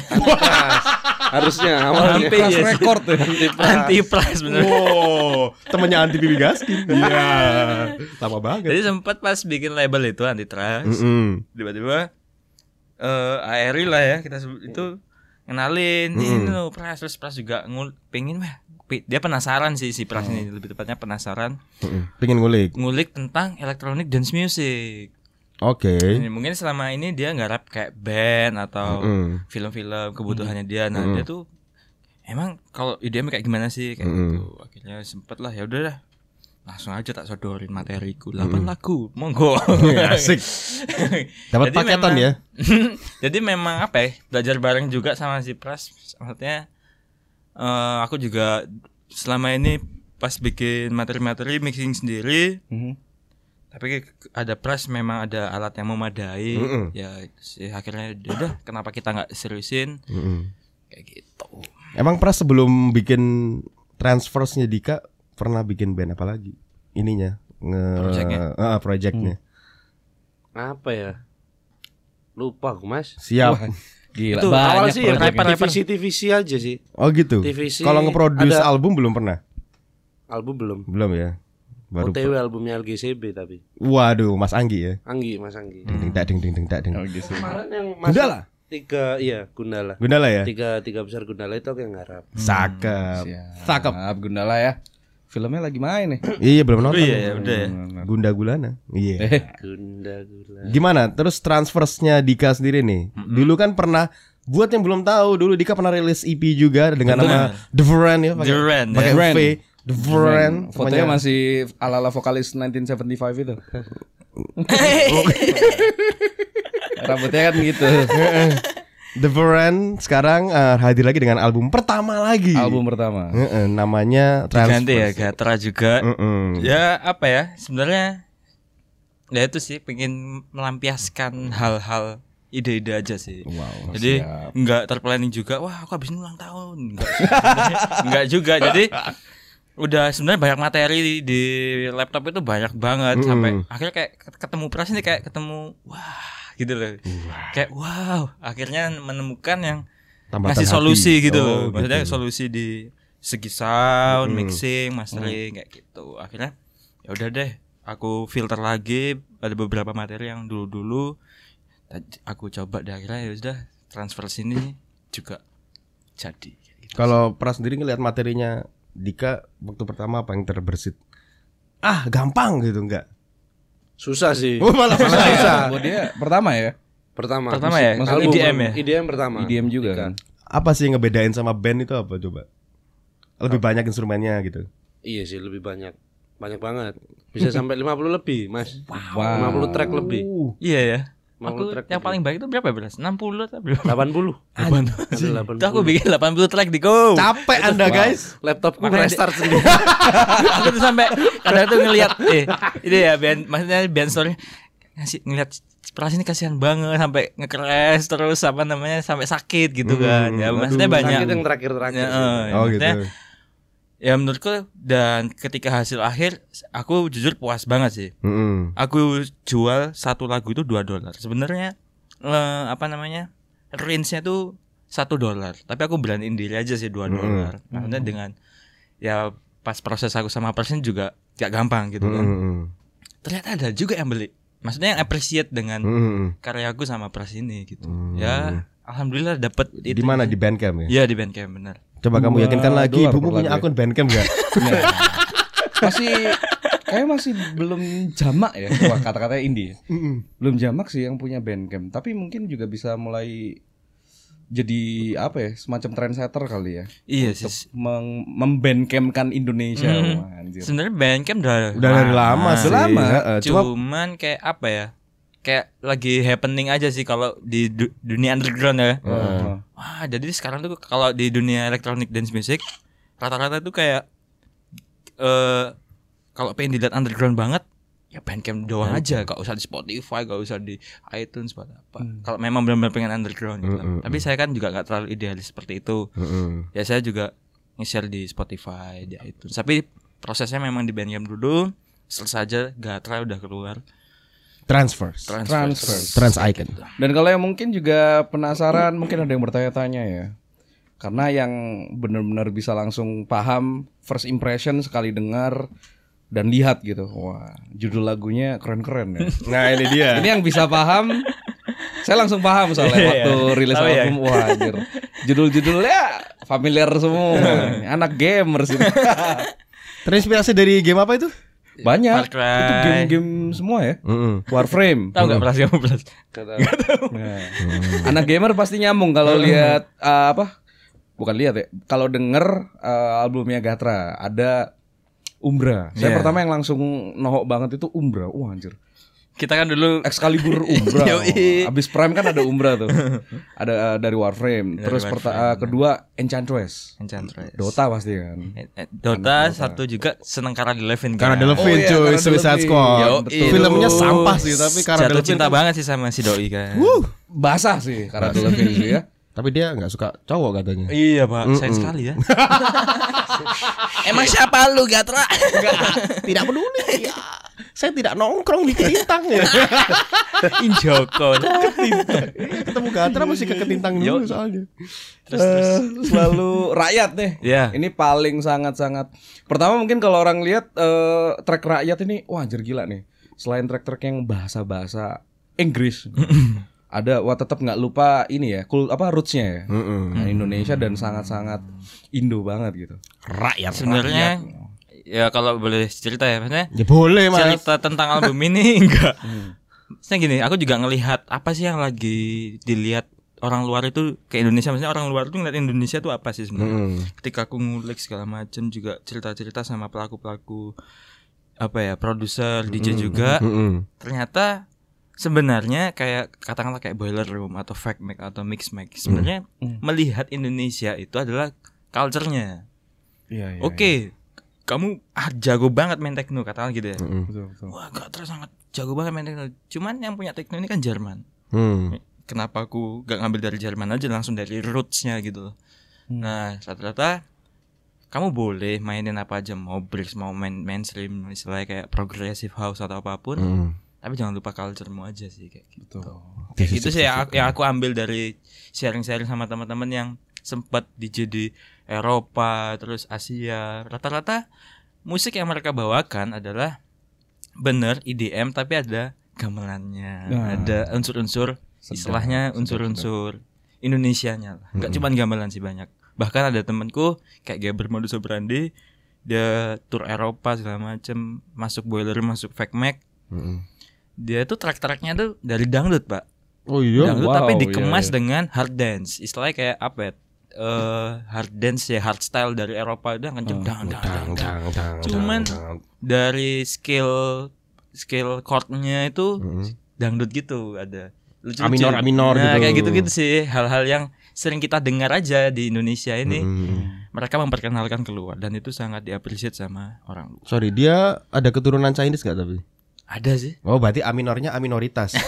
harusnya anti awalnya pras sih. record ya Anti Pras bener. Wow, temennya anti Bibi Gaskin. Iya. Lama banget. Jadi sempet pas bikin label itu antitrust, Mm-mm. tiba-tiba eh ARI lah ya kita sebut itu kenalin ini loh Pras terus Pras juga ngul pengen pi- dia penasaran sih si Pras ini lebih tepatnya penasaran Mm-mm. Pengen ngulik. ngulik tentang electronic dance music. Oke. Ini mungkin selama ini dia nggak rap kayak band atau Mm. film-film kebutuhannya dia. Nah, dia tuh emang kalau IDM kayak gimana sih kayak Mm. gitu. Akhirnya sempet lah ya udah dah. Langsung aja tak sodorin materiku 8 lagu. Monggo. Asik. Dapat Jadi paketan memang- ya. Jadi memang apa ya? Belajar bareng juga sama si Pras. Maksudnya eh, aku juga selama ini pas bikin materi-materi mixing sendiri Mhm. tapi ada Pras memang ada alat yang memadai Mm-mm. ya sih akhirnya ya udah kenapa kita nggak seriusin Mm-mm. kayak gitu Emang Pras sebelum bikin transfersnya Dika pernah bikin band apa lagi? Ininya nge Projectnya? Ah, projectnya. apa ya lupa aku mas Siap. Wah, Gila, itu banyak awal sih ya rapper. TVC TVC aja sih Oh gitu. TVC Kalau nge-produce ada- album belum pernah? album belum Belum ya. Baru. OTW albumnya LGCB tapi Waduh, Mas Anggi ya. Anggi Mas Anggi Ding ding tak ding ding ding tak ding. Oh, gitu. kemarin yang Gundala? tiga iya Gundala Gundala ya? tiga tiga besar Gundala itu aku yang ngarap Cakep. Siap. Cakep. Gundala ya. Filmnya lagi main nih. Iya, belum nonton. iya ya udah ya. Gunda Gulana. Iya. Eh, Gunda Gula Gimana? Terus transfersnya Dika sendiri nih. Dulu kan pernah buat yang belum tahu, dulu Dika pernah rilis EP juga dengan nama The Friend ya, pakai The Friend, pakai ya. V. The Friend. fotonya masih ala-ala vokalis 1975 itu. Rambutnya kan gitu. The Friend sekarang eh, hadir lagi dengan album pertama lagi. Album pertama. Heeh, namanya ganti ya. Gatra juga Mm-mm. ya apa ya sebenarnya ya itu sih pengen melampiaskan hal-hal ide-ide aja sih Wow. jadi nggak terplanning juga wah aku habis ini ulang tahun nggak juga jadi udah sebenarnya banyak materi di, di laptop itu banyak banget Mm. sampai akhirnya kayak ketemu pras ini kayak ketemu wah gitu loh kayak wow akhirnya menemukan yang Tambatan ngasih hati. solusi gitu Oh, loh maksudnya gitu. solusi di segi sound Mm. mixing mastering kayak gitu akhirnya ya udah deh aku filter lagi ada beberapa materi yang dulu dulu aku coba deh akhirnya ya sudah transfer sini juga jadi gitu. Kalau Pras sendiri ngeliat materinya Dika waktu pertama apa yang terbersit? Ah, gampang gitu enggak? Susah sih Oh, malah Susah, susah. Buat dia pertama ya. pertama Pertama ya? Album, EDM ya? EDM pertama IDM juga Dika. kan. Apa sih yang ngebedain sama band itu apa coba? Lebih banyak instrumennya gitu. iya sih lebih banyak banyak banget bisa sampai 50 lebih mas Wow. 50 track lebih iya ya 50 aku track yang paling baik itu berapa belas 60 atau berapa 80 Ada 80. itu aku bikin 80 track di go Capek Anda guys. laptopku restart sendiri aku tuh sampai kadang tuh ngelihat eh ini ya band maksudnya band story ngasih ngelihat Pras ini kasihan banget sampai nge-crash terus apa namanya sampai sakit gitu kan ya maksudnya aduh. banyak sakit yang terakhir-terakhir Ya, sih. eh, Oh maksudnya, gitu. Ya menurutku dan ketika hasil akhir aku jujur puas banget sih. Mm-mm. aku jual satu lagu itu 2 dolar. Sebenarnya eh, apa namanya range-nya tuh satu dolar. Tapi aku beraniin diri aja sih dua dolar. Maksudnya dengan ya pas proses aku sama person juga gak gampang gitu kan. Mm-mm. ternyata ada juga yang beli. Maksudnya yang appreciate dengan Mm-mm. karyaku sama pres ini gitu. Ya alhamdulillah dapat Di mana? di Bandcamp ya? ya di Bandcamp benar Coba kamu yakinkan lagi ibumu punya ya? akun Bandcamp enggak? masih kayak masih belum jamak ya kata-katanya indie belum jamak sih yang punya bandcamp tapi mungkin juga bisa mulai jadi apa ya semacam trendsetter kali ya iya untuk sih meng membandcampkan Indonesia Hmm. Wah, anjir. sebenarnya Bandcamp udah Udah dari lama sih. Lama. Cuma cuman kayak apa ya kayak lagi happening aja sih kalau di du- dunia underground ya Heeh. Wah, jadi sekarang tuh kalau di dunia electronic dance music rata-rata tuh kayak eh kalau pengen dilihat underground banget ya Bandcamp doang aja, gak usah di Spotify, gak usah di iTunes buat apa. Kalau memang benar-benar pengen underground gitu. kan. Tapi saya kan juga gak terlalu idealis seperti itu. Mm-mm. Ya saya juga nge-share di Spotify, di iTunes. Tapi prosesnya memang di Bandcamp dulu. Selesai aja gak terlalu udah keluar. Transfer. Transfer. Trans icon. Dan kalau yang mungkin juga penasaran, mungkin ada yang bertanya-tanya ya. Karena yang benar-benar bisa langsung paham first impression sekali dengar dan lihat gitu. Wah, judul lagunya keren-keren ya. Nah, ini dia. Ini yang bisa paham saya langsung paham soalnya Iya, waktu iya. rilis ya? album wah anjir. Judul-judulnya familiar semua. Anak gamers ini. Terinspirasi dari game apa itu? Banyak. Far Cry. Itu game-game semua ya. Mm-mm. Warframe. Tahu gak Pras kamu Pras? Nah, Anak gamer pasti nyambung kalau lihat uh, apa? Bukan lihat ya. Kalau denger uh, albumnya Gatra ada Umbra. Saya Iya. pertama yang langsung nohok banget itu Umbra. Wah anjir. Kita kan dulu Excalibur Umbra. Yoi. Abis Prime kan ada Umbra tuh. ada uh, dari Warframe. Dari Terus perta- Warframe, uh, kedua Enchantress. Enchantress. Dota pasti kan. Eh, eh, Dota satu juga seneng karena di Levin Karena kan. The Levine Oh iya, cuy, karena The Suicide. Squad. Yo, betul. Filmnya sampah sih, tapi karena jatuh cinta kan- banget sih sama si doi kan. Basah sih karena The Levine sih ya. Tapi dia nggak suka cowok katanya. Iya pak, sayang sekali ya. Emang siapa lu Gatra? tidak peduli. Ya. Saya tidak nongkrong di Ketintang ya. Injoko. Ketemu Gatra masih ke Ketintang dulu Yo. soalnya. Terus terus. Eh, selalu rakyat nih. Ya. Ini paling sangat-sangat. Pertama mungkin kalau orang lihat eh, track rakyat ini, wah anjir gila nih. Selain track-track yang bahasa-bahasa Inggris, ada wah tetap nggak lupa ini ya, kul apa rootsnya ya. Mm-mm. Nah, Indonesia dan sangat-sangat Indo banget gitu. Rakyat. Sebenarnya ya kalau boleh cerita ya maksudnya Ya boleh mas. cerita tentang album ini enggak. Maksudnya gini, aku juga ngelihat apa sih yang lagi dilihat orang luar itu ke Indonesia maksudnya orang luar itu ngeliat Indonesia tuh apa sih sebenarnya. Mm. Ketika aku ngulik segala macam juga cerita-cerita sama pelaku-pelaku apa ya, produser, DJ juga, Mm-mm. ternyata sebenarnya kayak katakanlah kayak boiler room atau fake make atau mix make sebenarnya melihat Indonesia itu adalah culture-nya. Iya, Oke, kamu ah, jago banget main techno katakan gitu ya. Betul, betul. Wah, gak terus sangat jago banget main techno. Cuman yang punya techno ini kan Jerman. Mm. Kenapa aku gak ngambil dari Jerman aja langsung dari rootsnya gitu loh. Hmm. Nah, rata-rata kamu boleh mainin apa aja mau breaks mau main mainstream istilahnya kayak progressive house atau apa pun. Mm. Tapi jangan lupa culture-mu aja sih kayak gitu. Betul. Kayak gitu sih yang aku, yang aku ambil dari sharing-sharing sama teman-teman yang sempat DJ di Eropa terus Asia. Rata-rata musik yang mereka bawakan adalah bener EDM tapi ada gamelannya, Nah. ada unsur-unsur istilahnya unsur-unsur Indonesianya lah. Enggak cuma gamelan sih banyak. Bahkan ada temanku kayak Gaber Modus Operandi dia tour Eropa segala macem masuk boiler masuk fake mac Mm-mm. dia tuh track-tracknya tuh dari dangdut pak Oh iya. dangdut wow, tapi iya, dikemas iya. dengan hard dance istilahnya kayak apa ya eh, hard dance ya hard style dari Eropa itu kenceng dang, dang, dang, Dang, dang. dang, dang, Cuman dang, dang. dari skill skill chordnya itu Mm-mm. dangdut gitu ada lucu Aminor, aminor nah, gitu. kayak gitu gitu sih hal-hal yang sering kita dengar aja di Indonesia ini Mm. mereka memperkenalkan keluar dan itu sangat diapresiasi sama orang luar Sorry, dia ada keturunan Chinese gak tapi? ada sih Oh, berarti aminornya aminoritas.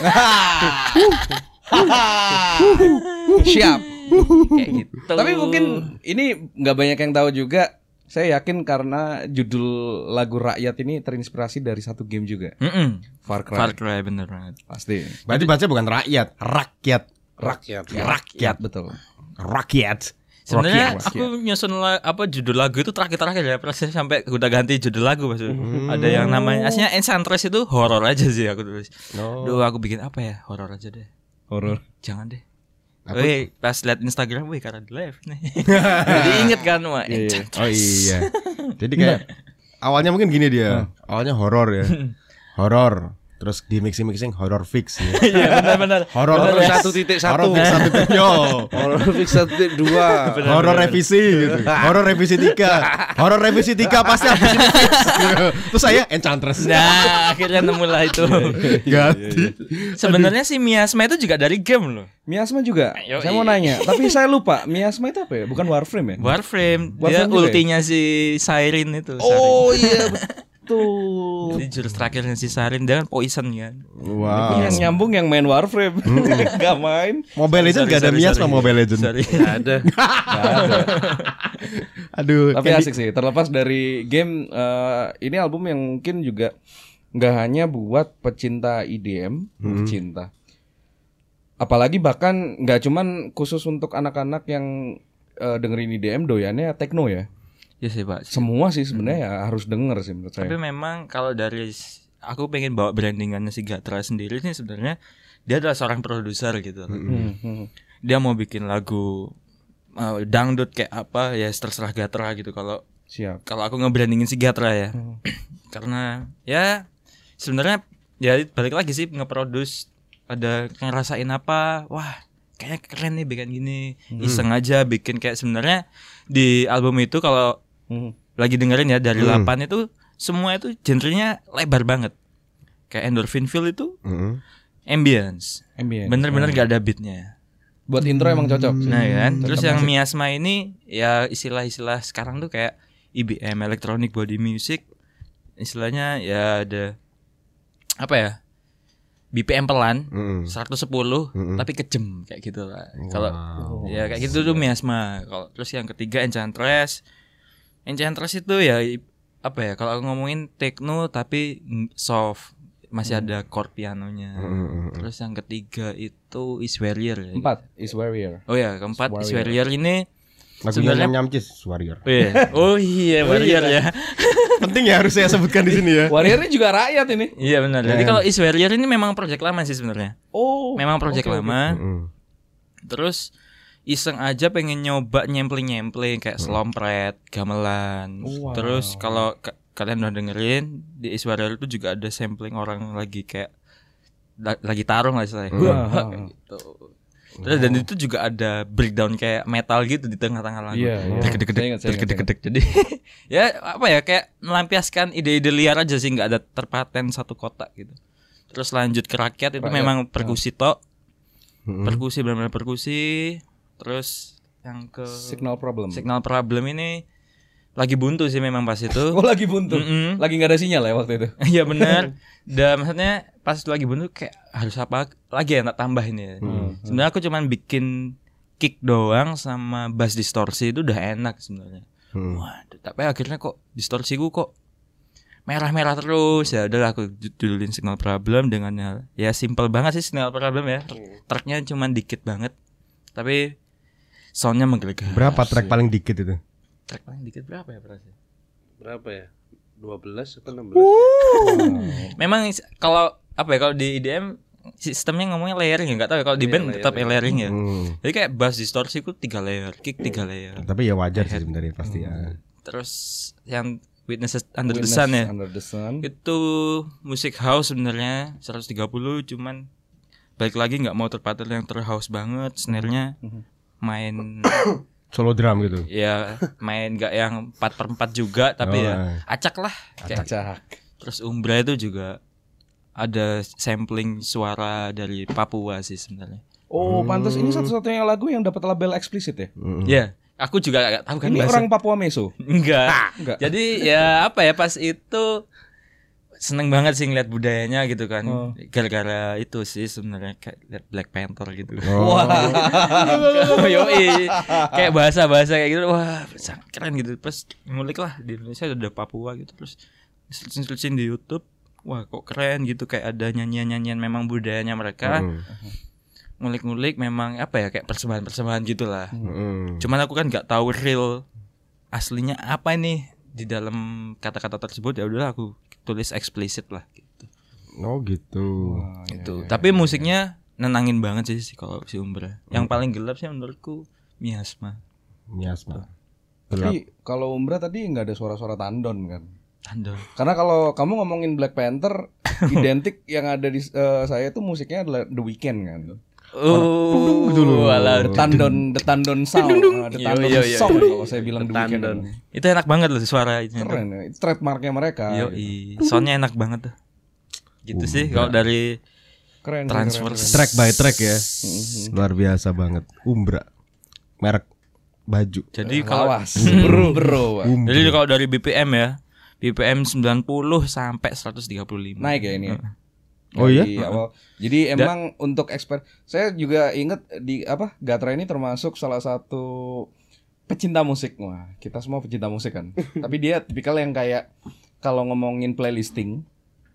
Siap. kayak gitu Tapi mungkin ini nggak banyak yang tahu juga. Saya yakin karena judul lagu rakyat ini terinspirasi dari satu game juga, Mm-mm. Far Cry. Far Cry bener banget Pasti. berarti baca bukan rakyat, rakyat. Rakyat. Rakyat betul. Rakyat. Sebenarnya Rakyat. aku nyusun la- apa judul lagu itu terakhir-terakhir ya, proses sampai udah ganti judul lagu maksudnya. Ada yang namanya aslinya Enchantress itu horor aja sih aku tulis. Oh. Duh, aku bikin apa ya? Horor aja deh. Horor. Jangan deh. Wih, pas liat Instagram, wih karena di live nih. Jadi inget kan, wah, Enchantress. Oh iya. Jadi kayak awalnya mungkin gini dia. Awalnya horor ya. Horor. Terus di mixing mixing horror fix ya. Iya benar-benar. Horor Horor fix. satu titik satu. fix satu titik yo. Horor fix satu titik dua. Horor revisi gitu. Horor revisi tiga. Horor revisi tiga pasti habis ini fix. Terus saya enchantress. Nah, akhirnya nemu lah itu. Ganti. Sebenarnya si Miasma itu juga dari game loh. Miasma juga. Yoi. Saya mau nanya, tapi saya lupa. Miasma itu apa ya? Bukan Warframe ya? Warframe, dia Warframe juga ya? ultinya si Siren itu. Oh iya betul. Siren. Jadi jurus terakhirnya si Siren dia kan poison kan. Wow. Yang nyambung yang main Warframe. Gak main. Mobile Legends Sorry, gak ada miasma. Mobile Legends. Sorry. Nggak ada. Aduh. Tapi asik sih. Terlepas dari game, eh, ini album yang mungkin juga nggak hanya buat pecinta EDM, pecinta. Apalagi bahkan nggak cuman khusus untuk anak-anak yang eh, dengerin EDM doyannya techno ya. Ya sih pak. Semua sih sebenarnya ya harus denger sih menurut Tapi saya. memang kalau dari aku pengen bawa brandingannya si Gatra sendiri nih sebenarnya dia adalah seorang produser gitu. loh. Hmm, hmm. Dia mau bikin lagu uh, dangdut kayak apa ya terserah Gatra gitu. Kalau Siap. kalau aku ngebrandingin si Gatra ya. Hmm. Karena ya sebenarnya ya balik lagi sih ngeproduce ada ngerasain apa wah kayaknya keren nih bikin gini Hmm. iseng aja bikin kayak sebenarnya di album itu kalau Hmm. lagi dengerin ya dari Hmm. 8 itu semua itu genrenya lebar banget kayak endorphin feel itu Mm-mm. ambience Ambient. bener-bener gak ada beatnya Buat intro emang cocok. nah kan terus tetap yang asik. miasma ini ya istilah-istilah sekarang tuh kayak IBM electronic body music istilahnya ya ada apa ya BPM pelan Mm-mm. 110 Mm-mm. tapi kejem kayak gitu lah kalau Wow. ya kayak gitu tuh miasma kalau terus yang ketiga enchantress enchantress itu ya apa ya kalau aku ngomongin techno tapi soft masih ada chord pianonya Mm-mm. terus yang ketiga itu is warrior ya Empat is warrior. oh ya keempat is Warrior. warrior ini Lagunya Sebenarnya- Nyam Nyamcis Warrior. oh iya oh iya warrior ya Penting ya harus saya sebutkan di sini ya. Warrior ini juga rakyat ini. iya benar jadi Eh. kalau is warrior ini memang project lama sih sebenarnya Oh. memang project oke, oke. lama Mm-mm. Terus iseng aja pengen nyoba nyempling-nyempling kayak slompret, gamelan. Wow. Terus kalau ka- kalian udah dengerin di Iswarrior itu juga ada sampling orang lagi kayak la- lagi tarung lah istilahnya. Hmm. Wah, kayak gitu. Terus dan itu juga ada breakdown kayak metal gitu di tengah-tengah lagu. Iya, dek, saya dek. Jadi ya apa ya kayak melampiaskan ide-ide liar aja sih nggak ada terpaten satu kotak gitu. Terus lanjut ke rakyat itu Rakyat, memang perkusi tok Mm-mm. perkusi benar-benar perkusi terus yang ke Signal problem. signal problem ini lagi buntu sih memang pas itu Oh lagi buntu. Mm-mm. Lagi nggak ada sinyal ya waktu itu. Iya benar dan maksudnya pas lagi buntu kayak harus apa lagi ya tak tambahin ya sebenarnya aku cuman bikin kick doang sama bass distorsi itu udah enak sebenarnya Mm. waduh tapi akhirnya kok distorsiku kok merah-merah terus ya udahlah aku ju- judulin signal problem dengan ya- ya simple banget sih signal problem ya tracknya cuman dikit banget tapi soundnya menggelegar Berapa track paling dikit itu? track paling dikit berapa ya berarti Berapa ya? 12 atau 16? memang is- kalau apa ya kalau di IDM sistemnya ngomongnya layering ya nggak tahu ya kalau di Iya, band tetap layering. layering ya Mm. jadi kayak bass distorsi ku tiga layer kick tiga layer Tapi ya wajar sih sebenarnya pasti ya. terus yang witnesses under the Witness sun ya Under the sun. itu musik house sebenarnya 130 cuman balik lagi nggak mau terpatel yang terhouse banget snare-nya Mhm. Main Solo drum gitu. ya main nggak yang 4 per 4 juga tapi Oh, ya eh. acak lah kayak Acak. terus Umbra itu juga ada sampling suara dari Papua sih sebenarnya Oh, pantas ini satu-satunya lagu yang dapat label eksplisit ya. Mm-mm. ya aku juga nggak tahu kan Ini bahasa- orang Papua Meso. enggak Enggak. jadi ya apa ya pas itu seneng banget sih ngeliat budayanya gitu kan Oh. gara-gara itu sih sebenarnya kayak liat Black Panther gitu Oh. Yoi. kayak bahasa-bahasa kayak gitu wah keren gitu terus ngulik lah di Indonesia ada Papua gitu terus searching di YouTube wah kok keren gitu kayak ada nyanyian-nyanyian memang budayanya mereka Mm. ngulik-ngulik memang apa ya kayak persembahan-persembahan gitulah. Mm. Cuman aku kan nggak tahu real aslinya apa ini di dalam kata-kata tersebut ya udahlah aku tulis eksplisit lah gitu. Oh gitu. Itu. Tapi musiknya nenangin banget sih, sih kalau si Umbra. Yang paling gelap sih menurutku Miasma. Miasma. Tapi kalau Umbra tadi nggak ada suara-suara tandon kan? Tandon. Karena kalau kamu ngomongin Black Panther, identik yang ada di eh, saya tuh musiknya adalah The Weeknd kan. Oh, walah. The Tandon, The Tandon Sound, Ah, The Yo, Tandon yo, yo. Song kalau saya bilang The. Tandon. Itu enak banget loh suara itu. Keren ya, itu trademarknya mereka. Yo, gitu. soundnya enak banget tuh. Gitu sih kalau dari Keren. transfer keren, keren. Track by track ya. Mhm. Luar biasa banget. Umbra. Merek baju. jadi kalau Awas, bro, bro. Umbra. jadi kalau dari BPM ya, BPM 90 sampai 135. Naik ya ini. ya? Oh iya? Awal. Jadi emang untuk eksper saya juga inget di apa Gatra ini termasuk salah satu pecinta musik. Wah, kita semua pecinta musik kan. Tapi dia tipikal yang kayak kalau ngomongin playlisting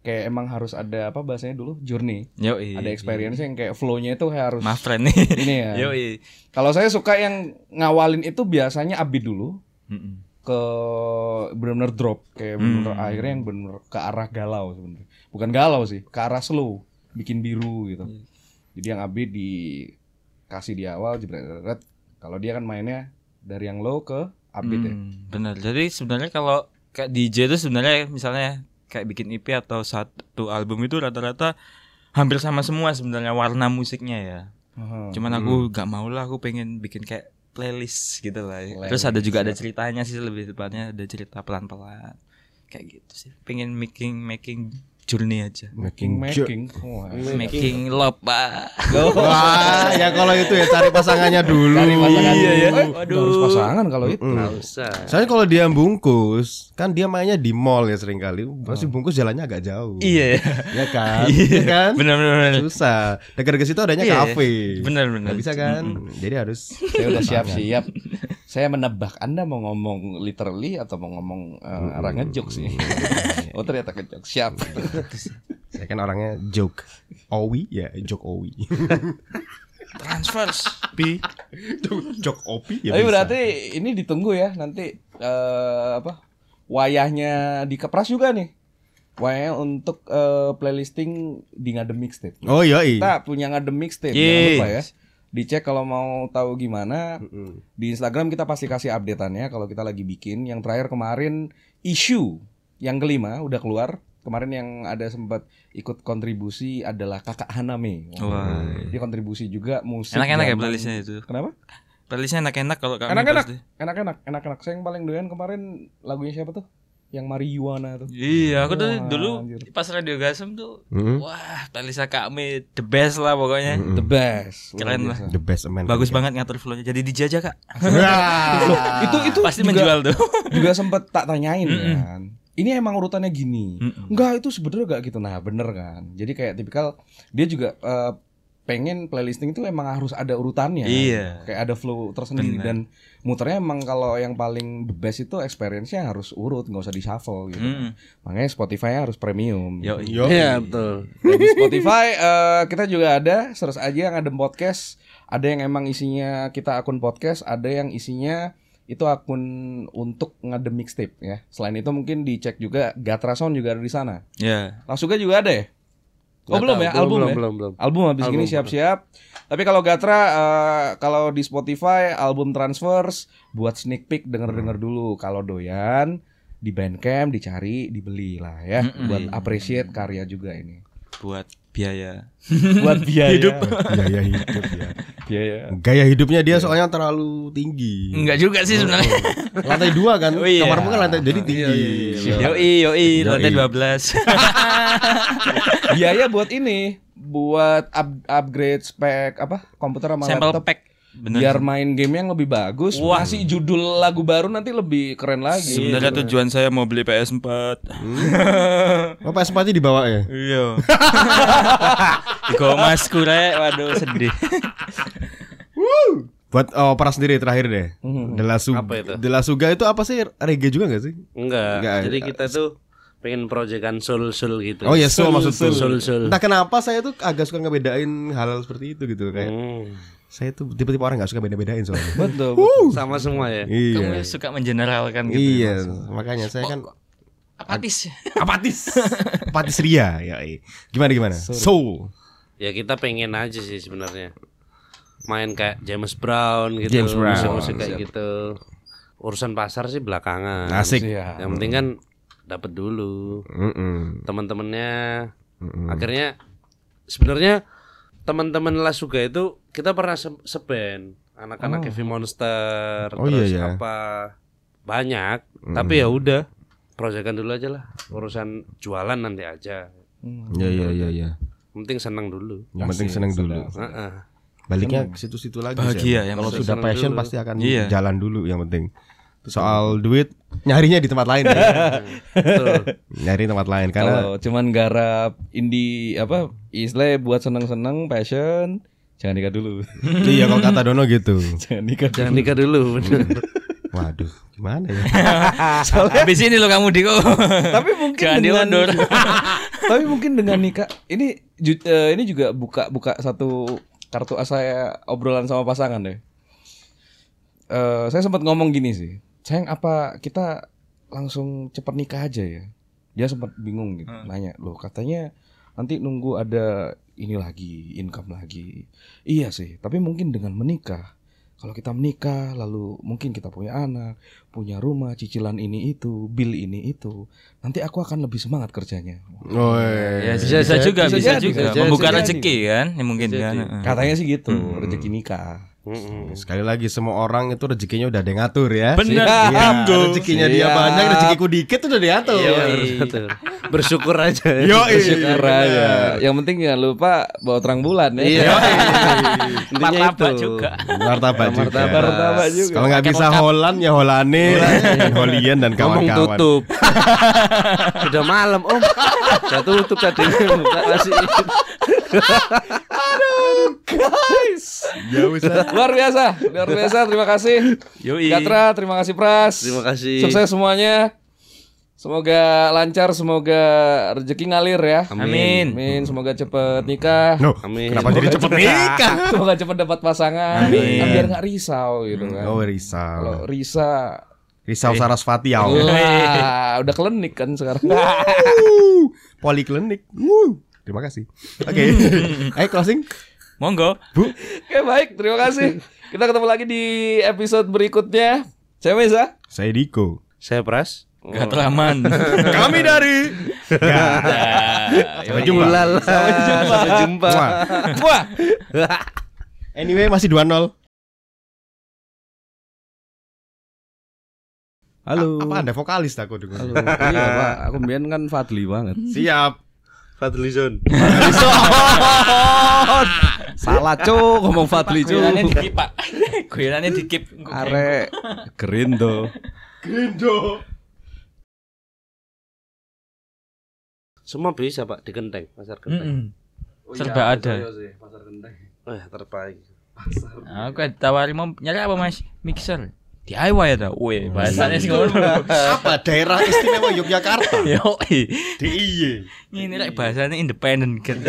kayak emang harus ada apa bahasanya dulu journey. Yo, Ada experience yang kayak flow-nya itu harus My friend nih. ini ya. Yo, Kalau saya suka yang ngawalin itu biasanya upbeat dulu ke benar-benar drop kayak benar-benar Hmm. akhirnya yang benar ke arah galau sebenarnya bukan galau sih ke arah slow bikin biru gitu Iya. jadi yang upbeat dikasih di awal jebret kalau dia kan mainnya dari yang low ke upbeat ya Hmm, benar. Jadi sebenarnya kalau kayak DJ itu sebenarnya misalnya kayak bikin EP atau satu album itu rata-rata hampir sama semua sebenarnya warna musiknya ya. Aha. Cuman aku gak mau lah, aku pengen bikin kayak playlist gitu lah. Terus ada juga ada ceritanya sih lebih tepatnya ada cerita pelan-pelan kayak gitu sih. Pengen making making journey aja. making Making making Wah. Making love, Pak. Wah, ya kalau itu ya cari pasangannya dulu. Cari pasangan Iya, ya. dulu. Nggak harus pasangan kalau itu Nggak usah. Soalnya kalau dia bungkus, kan dia mainnya di mall ya sering kali. Pasti bungkus jalannya agak jauh. Iya. Ya kan? Iya kan? Benar benar benar. Susah. Dekat ke situ adanya Iya, kafe. benar, benar. Bisa kan? Jadi harus saya udah siap-siap saya menebak anda mau ngomong literally atau mau ngomong uh, arah ngejok sih oh ternyata ngejok siap saya kan orangnya joke. Owi ya, joke Owi. Transfers. Pi. joke Opi ya. Tapi bisa. berarti ini ditunggu ya nanti eh, apa wayahnya di Kepras juga nih. Wayahnya untuk eh, playlisting di Ngadem Mixtape. Oh iya. Kita punya Ngadem Mixtape jangan Yes. lupa ya. Dicek kalau mau tahu gimana di Instagram kita pasti kasih updateannya kalau kita lagi bikin. Yang terakhir kemarin isu yang kelima udah keluar. Kemarin yang ada sempat ikut kontribusi adalah Kakak Haname. Wah. Dia kontribusi juga musik. Enak-enak ya playlistnya itu. Kenapa? Playlistnya enak-enak kalau kami Enak-enak, enak-enak, enak-enak. Saya yang paling doyan kemarin lagunya siapa tuh? Yang Marijuana tuh. Iya, aku tuh Wah, dulu anjir. pas radio Gasem tuh, Hmm. wah playlistnya kami the best lah pokoknya. The best. Keren lah. The best man. Bagus banget ngatur flownya. Jadi dijajah kak. Wah. Itu itu Pasti juga, menjual tuh. juga sempet tak tanyain kan. Ini emang urutannya gini. Enggak, itu sebenarnya gak gitu. Nah, bener kan. Jadi kayak tipikal dia juga eh, pengen playlisting itu emang harus ada urutannya. Iya. Kayak ada flow tersendiri Bener. dan muternya emang kalau yang paling the best itu experience-nya harus urut, nggak usah di shuffle gitu. Mm. Makanya Spotify harus premium. Yo, Yo. Iya betul. Dan di Spotify eh, kita juga ada search aja yang ada podcast. Ada yang emang isinya kita akun podcast, ada yang isinya itu akun untuk ngadem mixtape ya. Selain itu mungkin dicek juga Gatra Sound juga ada di sana. Ya. Langsung juga ada ya? Oh belum ya, album belum, ya? belum, belum. Album habis Album, gini siap-siap. Tapi kalau Gatra eh, kalau di Spotify album transfers buat sneak peek denger-denger dulu. Kalau doyan di Bandcamp dicari, dibeli lah ya. Mm-mm. Buat appreciate karya juga ini. Buat biaya. Buat biaya hidup. Gaya hidup ya. biaya. Gaya hidupnya dia soalnya terlalu tinggi. Enggak juga sih sebenarnya. Lantai dua kan. Oh, iya. Kamarmu kan lantai jadi tinggi. Yoi, yoi, lantai 12. biaya buat ini, buat up- upgrade spek apa komputer sama Sampel laptop. pack. Bener. Biar main game yang lebih bagus, Wah. ngasih judul lagu baru nanti lebih keren lagi. Sebenarnya tujuan saya mau beli PS4. Oh, PS4 nya dibawa ya? Iya. Iko mas kure, waduh sedih. Buat oh, para sendiri terakhir deh. De La Su- Apa itu? De La Suga itu apa sih? Reggae juga gak sih? Enggak. Enggak, Jadi enggak. kita tuh pengen proyekan sul sul gitu. Oh ya, soul maksud sul sul. Entah kenapa saya tuh agak suka ngebedain hal-hal seperti itu gitu kayak Hmm, saya tuh tipe-tipe orang nggak suka beda-bedain soalnya. Betul. sama semua ya. Kamu iya. suka mengeneralkan gitu. Iya, makanya saya kan Apatis. apatis. apatis ria ya. iya. Gimana gimana? Soul. Ya kita pengen aja sih sebenarnya. Main kayak James Brown gitu. James Brown. Musik-musik kayak gitu. Urusan pasar sih belakangan. Asik. Iya. Yang penting kan dapat dulu Mm-mm. teman-temannya. Mm-mm. Akhirnya sebenarnya teman-teman Las juga itu kita pernah se- seband anak-anak Heavy Monster Oh, iya, terus iya. apa banyak tapi ya udah proyekan dulu aja lah urusan jualan nanti aja Ya ya ya ya. Penting senang dulu Yang penting seneng dulu. Heeh. Baliknya ke situ-situ lagi. Bahagia yang Kalau sudah passion dulu. pasti akan Iya. jalan dulu yang penting. Soal duit nyarinya di tempat lain. ya. Betul. Nyari tempat lain karena Kalau cuman garap indie apa istilahnya buat seneng-seneng passion jangan nikah dulu. iya kalau kata Dono gitu. jangan nikah. jangan nikah dulu bener. Waduh, gimana ya? Habis ini lo kamu Diko. Tapi mungkin Jangan dengan diundur. Tapi mungkin dengan nikah ini ju- eh, ini juga buka buka satu kartu as saya obrolan sama pasangan deh. Eh, saya sempat ngomong gini sih. Sayang apa kita langsung cepat nikah aja ya? Dia sempat bingung gitu, nanya loh katanya nanti nunggu ada ini lagi, income lagi. Iya sih, tapi mungkin dengan menikah kalau kita menikah lalu mungkin kita punya anak, punya rumah, cicilan ini itu, bill ini itu, nanti aku akan lebih semangat kerjanya. Oh, Ya, iya. bisa, bisa juga, bisa bisa, juga. bisa Membuka jadi. rezeki kan, ya mungkin kan. Heeh. Katanya sih gitu, rezeki nikah. Mm-mm. Sekali lagi semua orang itu rezekinya udah ada yang ngatur ya. Bener. Iya, rezekinya dia Siap. banyak, rezekiku dikit udah diatur. Iya, betul. Bersyukur aja. Yo, Bersyukur aja. Yang penting jangan lupa bawa terang bulan ya. Iya. Intinya Martabak itu. juga. Martabak juga. Martabak, martabak juga. Kalau nggak bisa Holland ya Holane, Holian dan Ngomong kawan-kawan. tutup. Udah malam, Om. Udah tutup tadi. Masih. Luar biasa, luar biasa. Terima kasih. Yoi. Gatra, terima kasih Pras. Terima kasih. Sukses semuanya. Semoga lancar, semoga rezeki ngalir ya. Amin. Amin. Semoga cepet nikah. No, Amin. kenapa jadi cepet nikah? Semoga cepet dapat pasangan. Amin. Kan biar nggak risau gitu kan. Oh, Kalau risau. Risa, Risau Sarasvati ya. wah, udah klinik kan sekarang. Poliklinik. Terima kasih. Oke. Ayo closing. Monggo. Bu. Oke baik, terima kasih. Kita ketemu lagi di episode berikutnya. Saya Mesa. Saya Diko. Saya Pras. Gak teraman. Kami dari Sampai jumpa. Sampai jumpa. Sampai jumpa. Wah. Wah. Anyway masih 2-0. Halo. Apa Anda vokalis aku? Halo. iya pak, aku mbien kan Fadli banget. Siap. Fadlizon. Salah cuk, ngomong Fadli cuk. Guyolannya dikip, Pak. Guyolannya dikip. Arek Gerindo. Grindo. Semua bisa, Pak, di Genteng, pasar Genteng. Mm-mm. Serba ada. Eh, terbaik. Aku ditawari mau nyari apa Mas? Mixer. DIY ya tau. Wih, bahasanya sih ngono. Apa daerah istimewa Yogyakarta? Yo, DIY. ini lek bahasanya independen kan.